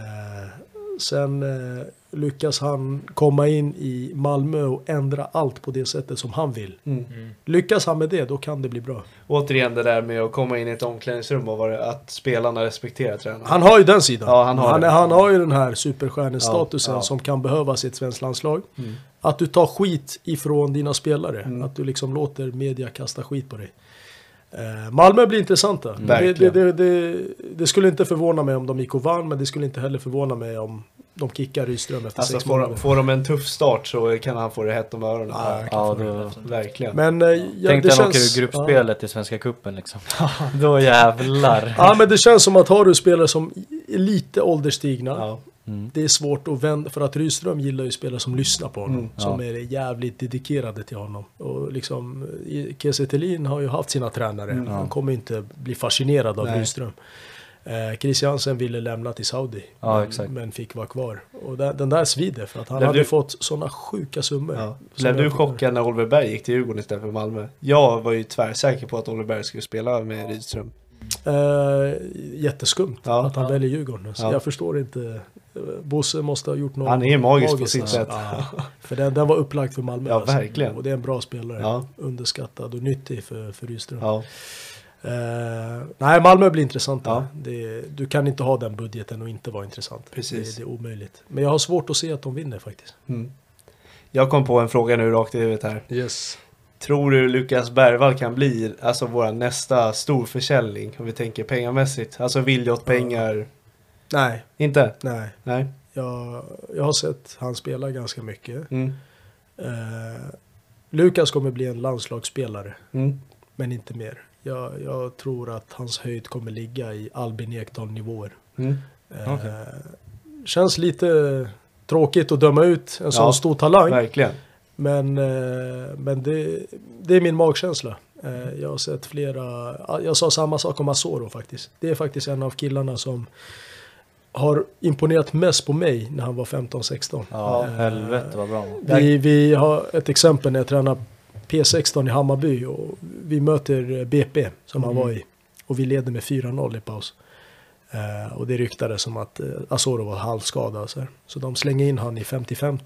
Speaker 6: sen eh, lyckas han komma in i Malmö och ändra allt på det sättet som han vill.
Speaker 4: Mm.
Speaker 7: Mm.
Speaker 6: Lyckas han med det, då kan det bli bra.
Speaker 4: Återigen det där med att komma in i ett omklädningsrum och vara, att spelarna respekterar tränaren.
Speaker 6: Han har ju den sidan.
Speaker 4: Ja, han har
Speaker 6: han, han har ju den här superstjärnestatusen
Speaker 4: Ja, ja.
Speaker 6: som kan behövas i ett svenskt landslag.
Speaker 4: Mm.
Speaker 6: Att du tar skit ifrån dina spelare.
Speaker 4: Mm.
Speaker 6: Att du liksom låter media kasta skit på dig. Eh, Malmö blir intressanta. Det, det, det, det, det skulle inte förvåna mig om de gick och vann, men det skulle inte heller förvåna mig om de kickar Rydström efter
Speaker 4: Alltså
Speaker 6: sex
Speaker 4: får,
Speaker 6: månader.
Speaker 4: får de en tuff start så kan han få det hett om öronen.
Speaker 6: Ja,
Speaker 5: Ja, då...
Speaker 4: Verkligen.
Speaker 6: Men eh, ja,
Speaker 5: Tänk dig han åker ur gruppspelet i Svenska Cupen liksom. Då jävlar.
Speaker 6: Ja. ja, men det känns som att har du spelare som är lite ålderstigna.
Speaker 4: Ja.
Speaker 5: Mm.
Speaker 6: Det är svårt att vända, för att Rydström gillar ju spelare som lyssnar på honom.
Speaker 4: Mm,
Speaker 6: som
Speaker 5: ja.
Speaker 6: är jävligt dedikerade till honom. Och liksom, i- Kiese har ju haft sina tränare.
Speaker 4: Mm.
Speaker 6: Han kommer inte bli fascinerad av
Speaker 4: Nej.
Speaker 6: Rydström. Eh, Christiansen ville lämna till Saudi.
Speaker 5: Ja,
Speaker 6: men, men fick vara kvar. Och den, den där svider för att han
Speaker 4: Blev
Speaker 6: hade
Speaker 4: du-
Speaker 6: fått sådana sjuka summor.
Speaker 4: Ja. Blev du chockad när Oliver Berg gick till Djurgården istället för Malmö? Jag var ju tvärsäker på att Oliver Berg skulle spela med Rydström.
Speaker 6: Eh, jätteskumt
Speaker 4: Ja.
Speaker 6: att han väljer Djurgården. Så
Speaker 4: Ja.
Speaker 6: Jag förstår inte. Bosse måste ha gjort något
Speaker 4: Han är ju magisk på sitt sätt.
Speaker 6: Ja, för den, den var upplagd för Malmö.
Speaker 4: Ja,
Speaker 6: alltså.
Speaker 4: verkligen.
Speaker 6: Och det är en bra spelare.
Speaker 4: Ja.
Speaker 6: Underskattad och nyttig för, för Rydström. Eh, nej, Malmö blir intressant.
Speaker 4: Ja.
Speaker 6: Det, du kan inte ha den budgeten och inte vara intressant.
Speaker 4: Precis.
Speaker 6: Det, det är omöjligt. Men jag har svårt att se att de vinner faktiskt.
Speaker 4: Mm. Jag kom på en fråga nu rakt i huvudet här.
Speaker 6: Yes.
Speaker 4: Tror du Lukas Bergvall kan bli alltså vår nästa storförsäljning? Om vi tänker pengamässigt. Alltså Viljot-pengar.
Speaker 6: Nej,
Speaker 4: Inte?
Speaker 6: nej.
Speaker 4: Nej.
Speaker 6: Jag, jag har sett han spela ganska mycket.
Speaker 4: Mm.
Speaker 6: Eh, Lukas kommer bli en landslagsspelare.
Speaker 4: Mm.
Speaker 6: Men inte mer. Jag, jag tror att hans höjd kommer ligga i Albin Ekdal nivåer.
Speaker 4: Mm.
Speaker 6: Eh. Känns lite tråkigt att döma ut en sån
Speaker 4: Ja,
Speaker 6: stor talang.
Speaker 4: Verkligen.
Speaker 6: Men, eh, men det, det är min magkänsla. Eh, jag har sett flera, jag sa samma sak om Asoro faktiskt. Det är faktiskt en av killarna som har imponerat mest på mig när han var 15-16.
Speaker 5: Ja,
Speaker 6: Eh,
Speaker 5: helvete vad bra.
Speaker 6: Vi, vi har ett exempel när jag tränar P16 i Hammarby och vi möter BP som han
Speaker 4: Mm.
Speaker 6: var i. Och vi leder med 4-0 i paus. Eh, och det ryktades som att eh, Asoro var halvskadad. Så, här. så de slänger in han i 55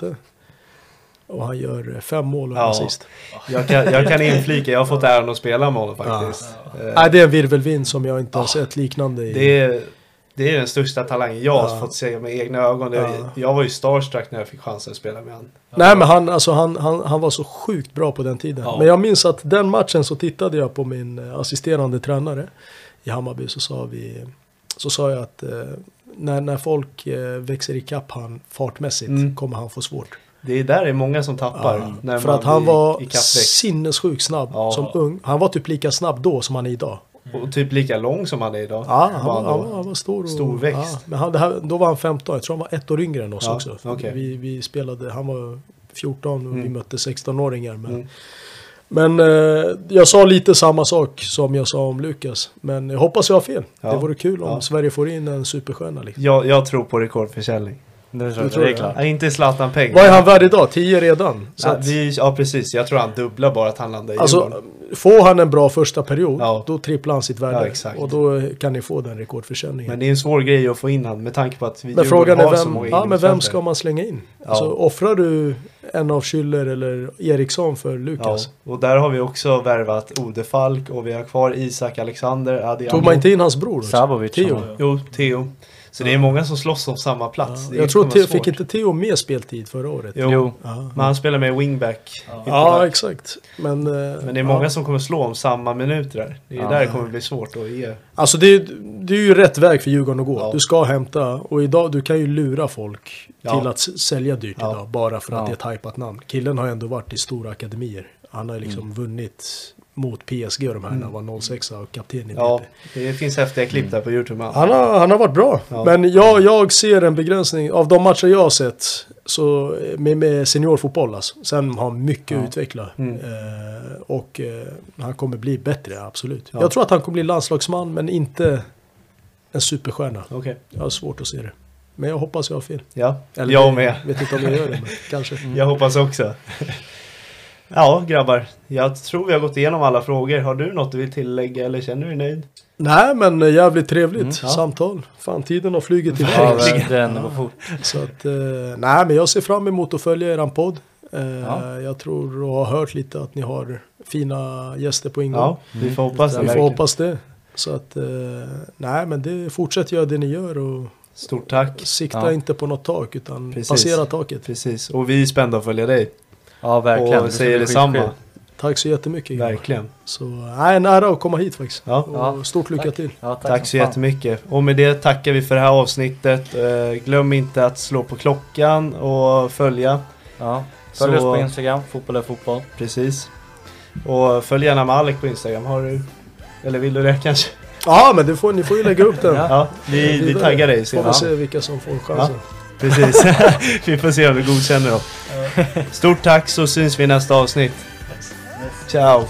Speaker 6: Och han gör eh, fem mål och en
Speaker 4: Ja.
Speaker 6: assist.
Speaker 4: Jag kan, jag kan inflika, jag har fått äran att spela med honom faktiskt. Eh,
Speaker 6: Nej, det är en virvelvind som jag inte har sett liknande i.
Speaker 4: Det är, det är den största talangen jag har
Speaker 6: Ja.
Speaker 4: fått se med egna ögon.
Speaker 6: Ja.
Speaker 4: Jag var ju starstruck när jag fick chansen att spela med honom.
Speaker 6: Nej men han, alltså, han, han, han var så sjukt bra på den tiden. Men jag minns att den matchen så tittade jag på min eh, assisterande tränare i Hammarby så sa vi så sa jag att eh, när, när folk eh, växer ikapp han fartmässigt
Speaker 4: Mm.
Speaker 6: kommer han få svårt.
Speaker 4: Det är där det är många som tappar.
Speaker 6: Ja, för att han var sinnessjukt snabb
Speaker 4: Ja.
Speaker 6: som ung. Han var typ lika snabb då som han är idag.
Speaker 4: Och typ lika lång som han är idag.
Speaker 6: Ja, han, var, han, han var stor. Och,
Speaker 4: Storväxt.
Speaker 6: Ja, men han, här, då var han 15, jag tror han var ett år yngre än oss
Speaker 4: Ja,
Speaker 6: också.
Speaker 4: okej.
Speaker 6: Vi, vi spelade, han var 14 och vi
Speaker 4: Mm.
Speaker 6: mötte 16-åringar. Men,
Speaker 4: Mm.
Speaker 6: men eh, jag sa lite samma sak som jag sa om Lukas. Men jag hoppas jag har fel.
Speaker 4: Ja.
Speaker 6: Det vore kul om. Sverige får in en superstjärna. Liksom.
Speaker 4: Jag, jag tror på rekordförsäljning.
Speaker 5: Det tror jag, det är klart.
Speaker 4: Nej, inte Zlatan-pengar.
Speaker 6: Vad är han värd idag? 10 redan? Så
Speaker 4: Ja,
Speaker 6: att,
Speaker 4: vi, ja precis, jag tror han dubblar bara att han landar i
Speaker 6: alltså,
Speaker 4: Djurgården.
Speaker 6: får han en bra första period,
Speaker 4: Ja.
Speaker 6: då tripplar han sitt värde.
Speaker 4: Ja, exakt.
Speaker 6: Och då kan ni få den rekordförsäljningen.
Speaker 4: Men det är en svår grej att få in han med tanke på att vi
Speaker 6: Men frågan är vem,
Speaker 4: många
Speaker 6: ja, men vem ska man slänga in?
Speaker 4: Ja.
Speaker 6: Alltså, offrar du en av Schüller eller Eriksson för
Speaker 4: Ja,
Speaker 6: Lukas?
Speaker 4: och där har vi också värvat Ode Falk och vi har kvar Isak Alexander, Adiamo.
Speaker 6: Tog man inte in hans bror?
Speaker 5: Sabovic.
Speaker 6: Theo?
Speaker 4: Jo, Theo. Så det är många som slåss om samma plats. Det
Speaker 6: Jag tror
Speaker 4: vara
Speaker 6: fick inte Theo mer speltid förra året?
Speaker 4: Jo,
Speaker 5: Jo.
Speaker 6: Ja,
Speaker 4: men han spelar med wingback.
Speaker 6: ja
Speaker 4: ytterback.
Speaker 6: exakt. Men, eh,
Speaker 4: Men det är många
Speaker 6: ja.
Speaker 4: som kommer slå om samma minuter där. Det är
Speaker 5: Ja.
Speaker 4: där det kommer bli svårt att ge.
Speaker 6: Alltså det är, det är ju rätt väg för Djurgården att gå.
Speaker 4: Ja.
Speaker 6: Du ska hämta, och idag du kan ju lura folk
Speaker 4: Ja.
Speaker 6: till att sälja dyrt
Speaker 4: Ja.
Speaker 6: idag. Bara för att
Speaker 5: Ja.
Speaker 6: det är ett hajpat namn. Killen har ändå varit i stora akademier. Han har liksom
Speaker 4: Mm.
Speaker 6: vunnit mot PSG och de här när han var 06 och kapten i
Speaker 4: Ja, det finns häftiga klipp där på Youtube.
Speaker 6: Han har, han har varit bra.
Speaker 4: Ja.
Speaker 6: Men jag, jag ser en begränsning. Av de matcher jag har sett så med, med seniorfotboll alltså. Sen har han mycket att utveckla.
Speaker 4: Mm.
Speaker 6: Eh, och eh, han kommer bli bättre, absolut.
Speaker 4: Ja.
Speaker 6: Jag tror att han kommer bli landslagsman men inte en superstjärna.
Speaker 4: Okej,
Speaker 6: Jag har svårt att se det. Men jag hoppas jag har fel.
Speaker 4: ja.
Speaker 6: Eller
Speaker 4: jag med.
Speaker 6: vet inte om jag gör det, men kanske.
Speaker 4: Jag hoppas också. Ja, grabbar. Jag tror vi har gått igenom alla frågor. Har du något du vill tillägga eller känner du dig nöjd?
Speaker 6: Nej, men eh, jävligt trevligt
Speaker 4: Mm, ja.
Speaker 6: samtal. Fan, tiden har flugit iväg.
Speaker 5: Ja, verkligen. Fort.
Speaker 6: Så att, eh, nej men jag ser fram emot att följa eran podd. Eh,
Speaker 5: Ja.
Speaker 6: Jag tror och har hört lite att ni har fina gäster på ingång.
Speaker 4: Ja, vi får hoppas det.
Speaker 6: Vi får hoppas det. Så att, eh, nej men det, fortsätt göra det ni gör och
Speaker 4: Stort tack.
Speaker 6: sikta
Speaker 5: Ja.
Speaker 6: inte på något tak utan
Speaker 4: Precis.
Speaker 6: passera taket.
Speaker 4: Precis. Och vi är spända att följa dig.
Speaker 5: Ja, verkligen.
Speaker 4: Och säger detsamma.
Speaker 6: Tack så jättemycket.
Speaker 4: Verkligen.
Speaker 6: Så, nej, en ära att komma hit faktiskt.
Speaker 4: Ja.
Speaker 6: Och
Speaker 5: Ja.
Speaker 6: stort lycka
Speaker 5: Tack.
Speaker 6: till.
Speaker 5: Ja, tack,
Speaker 4: Tack så
Speaker 5: fan.
Speaker 4: jättemycket. Och med det tackar vi för det här avsnittet. Eh, glöm inte att slå på klockan och följa.
Speaker 5: Ja. Följ
Speaker 4: Så-
Speaker 5: oss på Instagram, fotboll är fotboll.
Speaker 4: Precis. Och följ gärna med Alec på Instagram. Har du? Eller vill du det kanske?
Speaker 6: Ja men det får, ni får ju lägga upp den.
Speaker 5: Ja.
Speaker 4: Ja, vi, vi taggar dig
Speaker 6: Får vi
Speaker 4: senare.
Speaker 6: se vilka som får chansen.
Speaker 4: Precis. vi får se om vi godkänner dem. Stort tack så syns vi i nästa avsnitt. Ciao!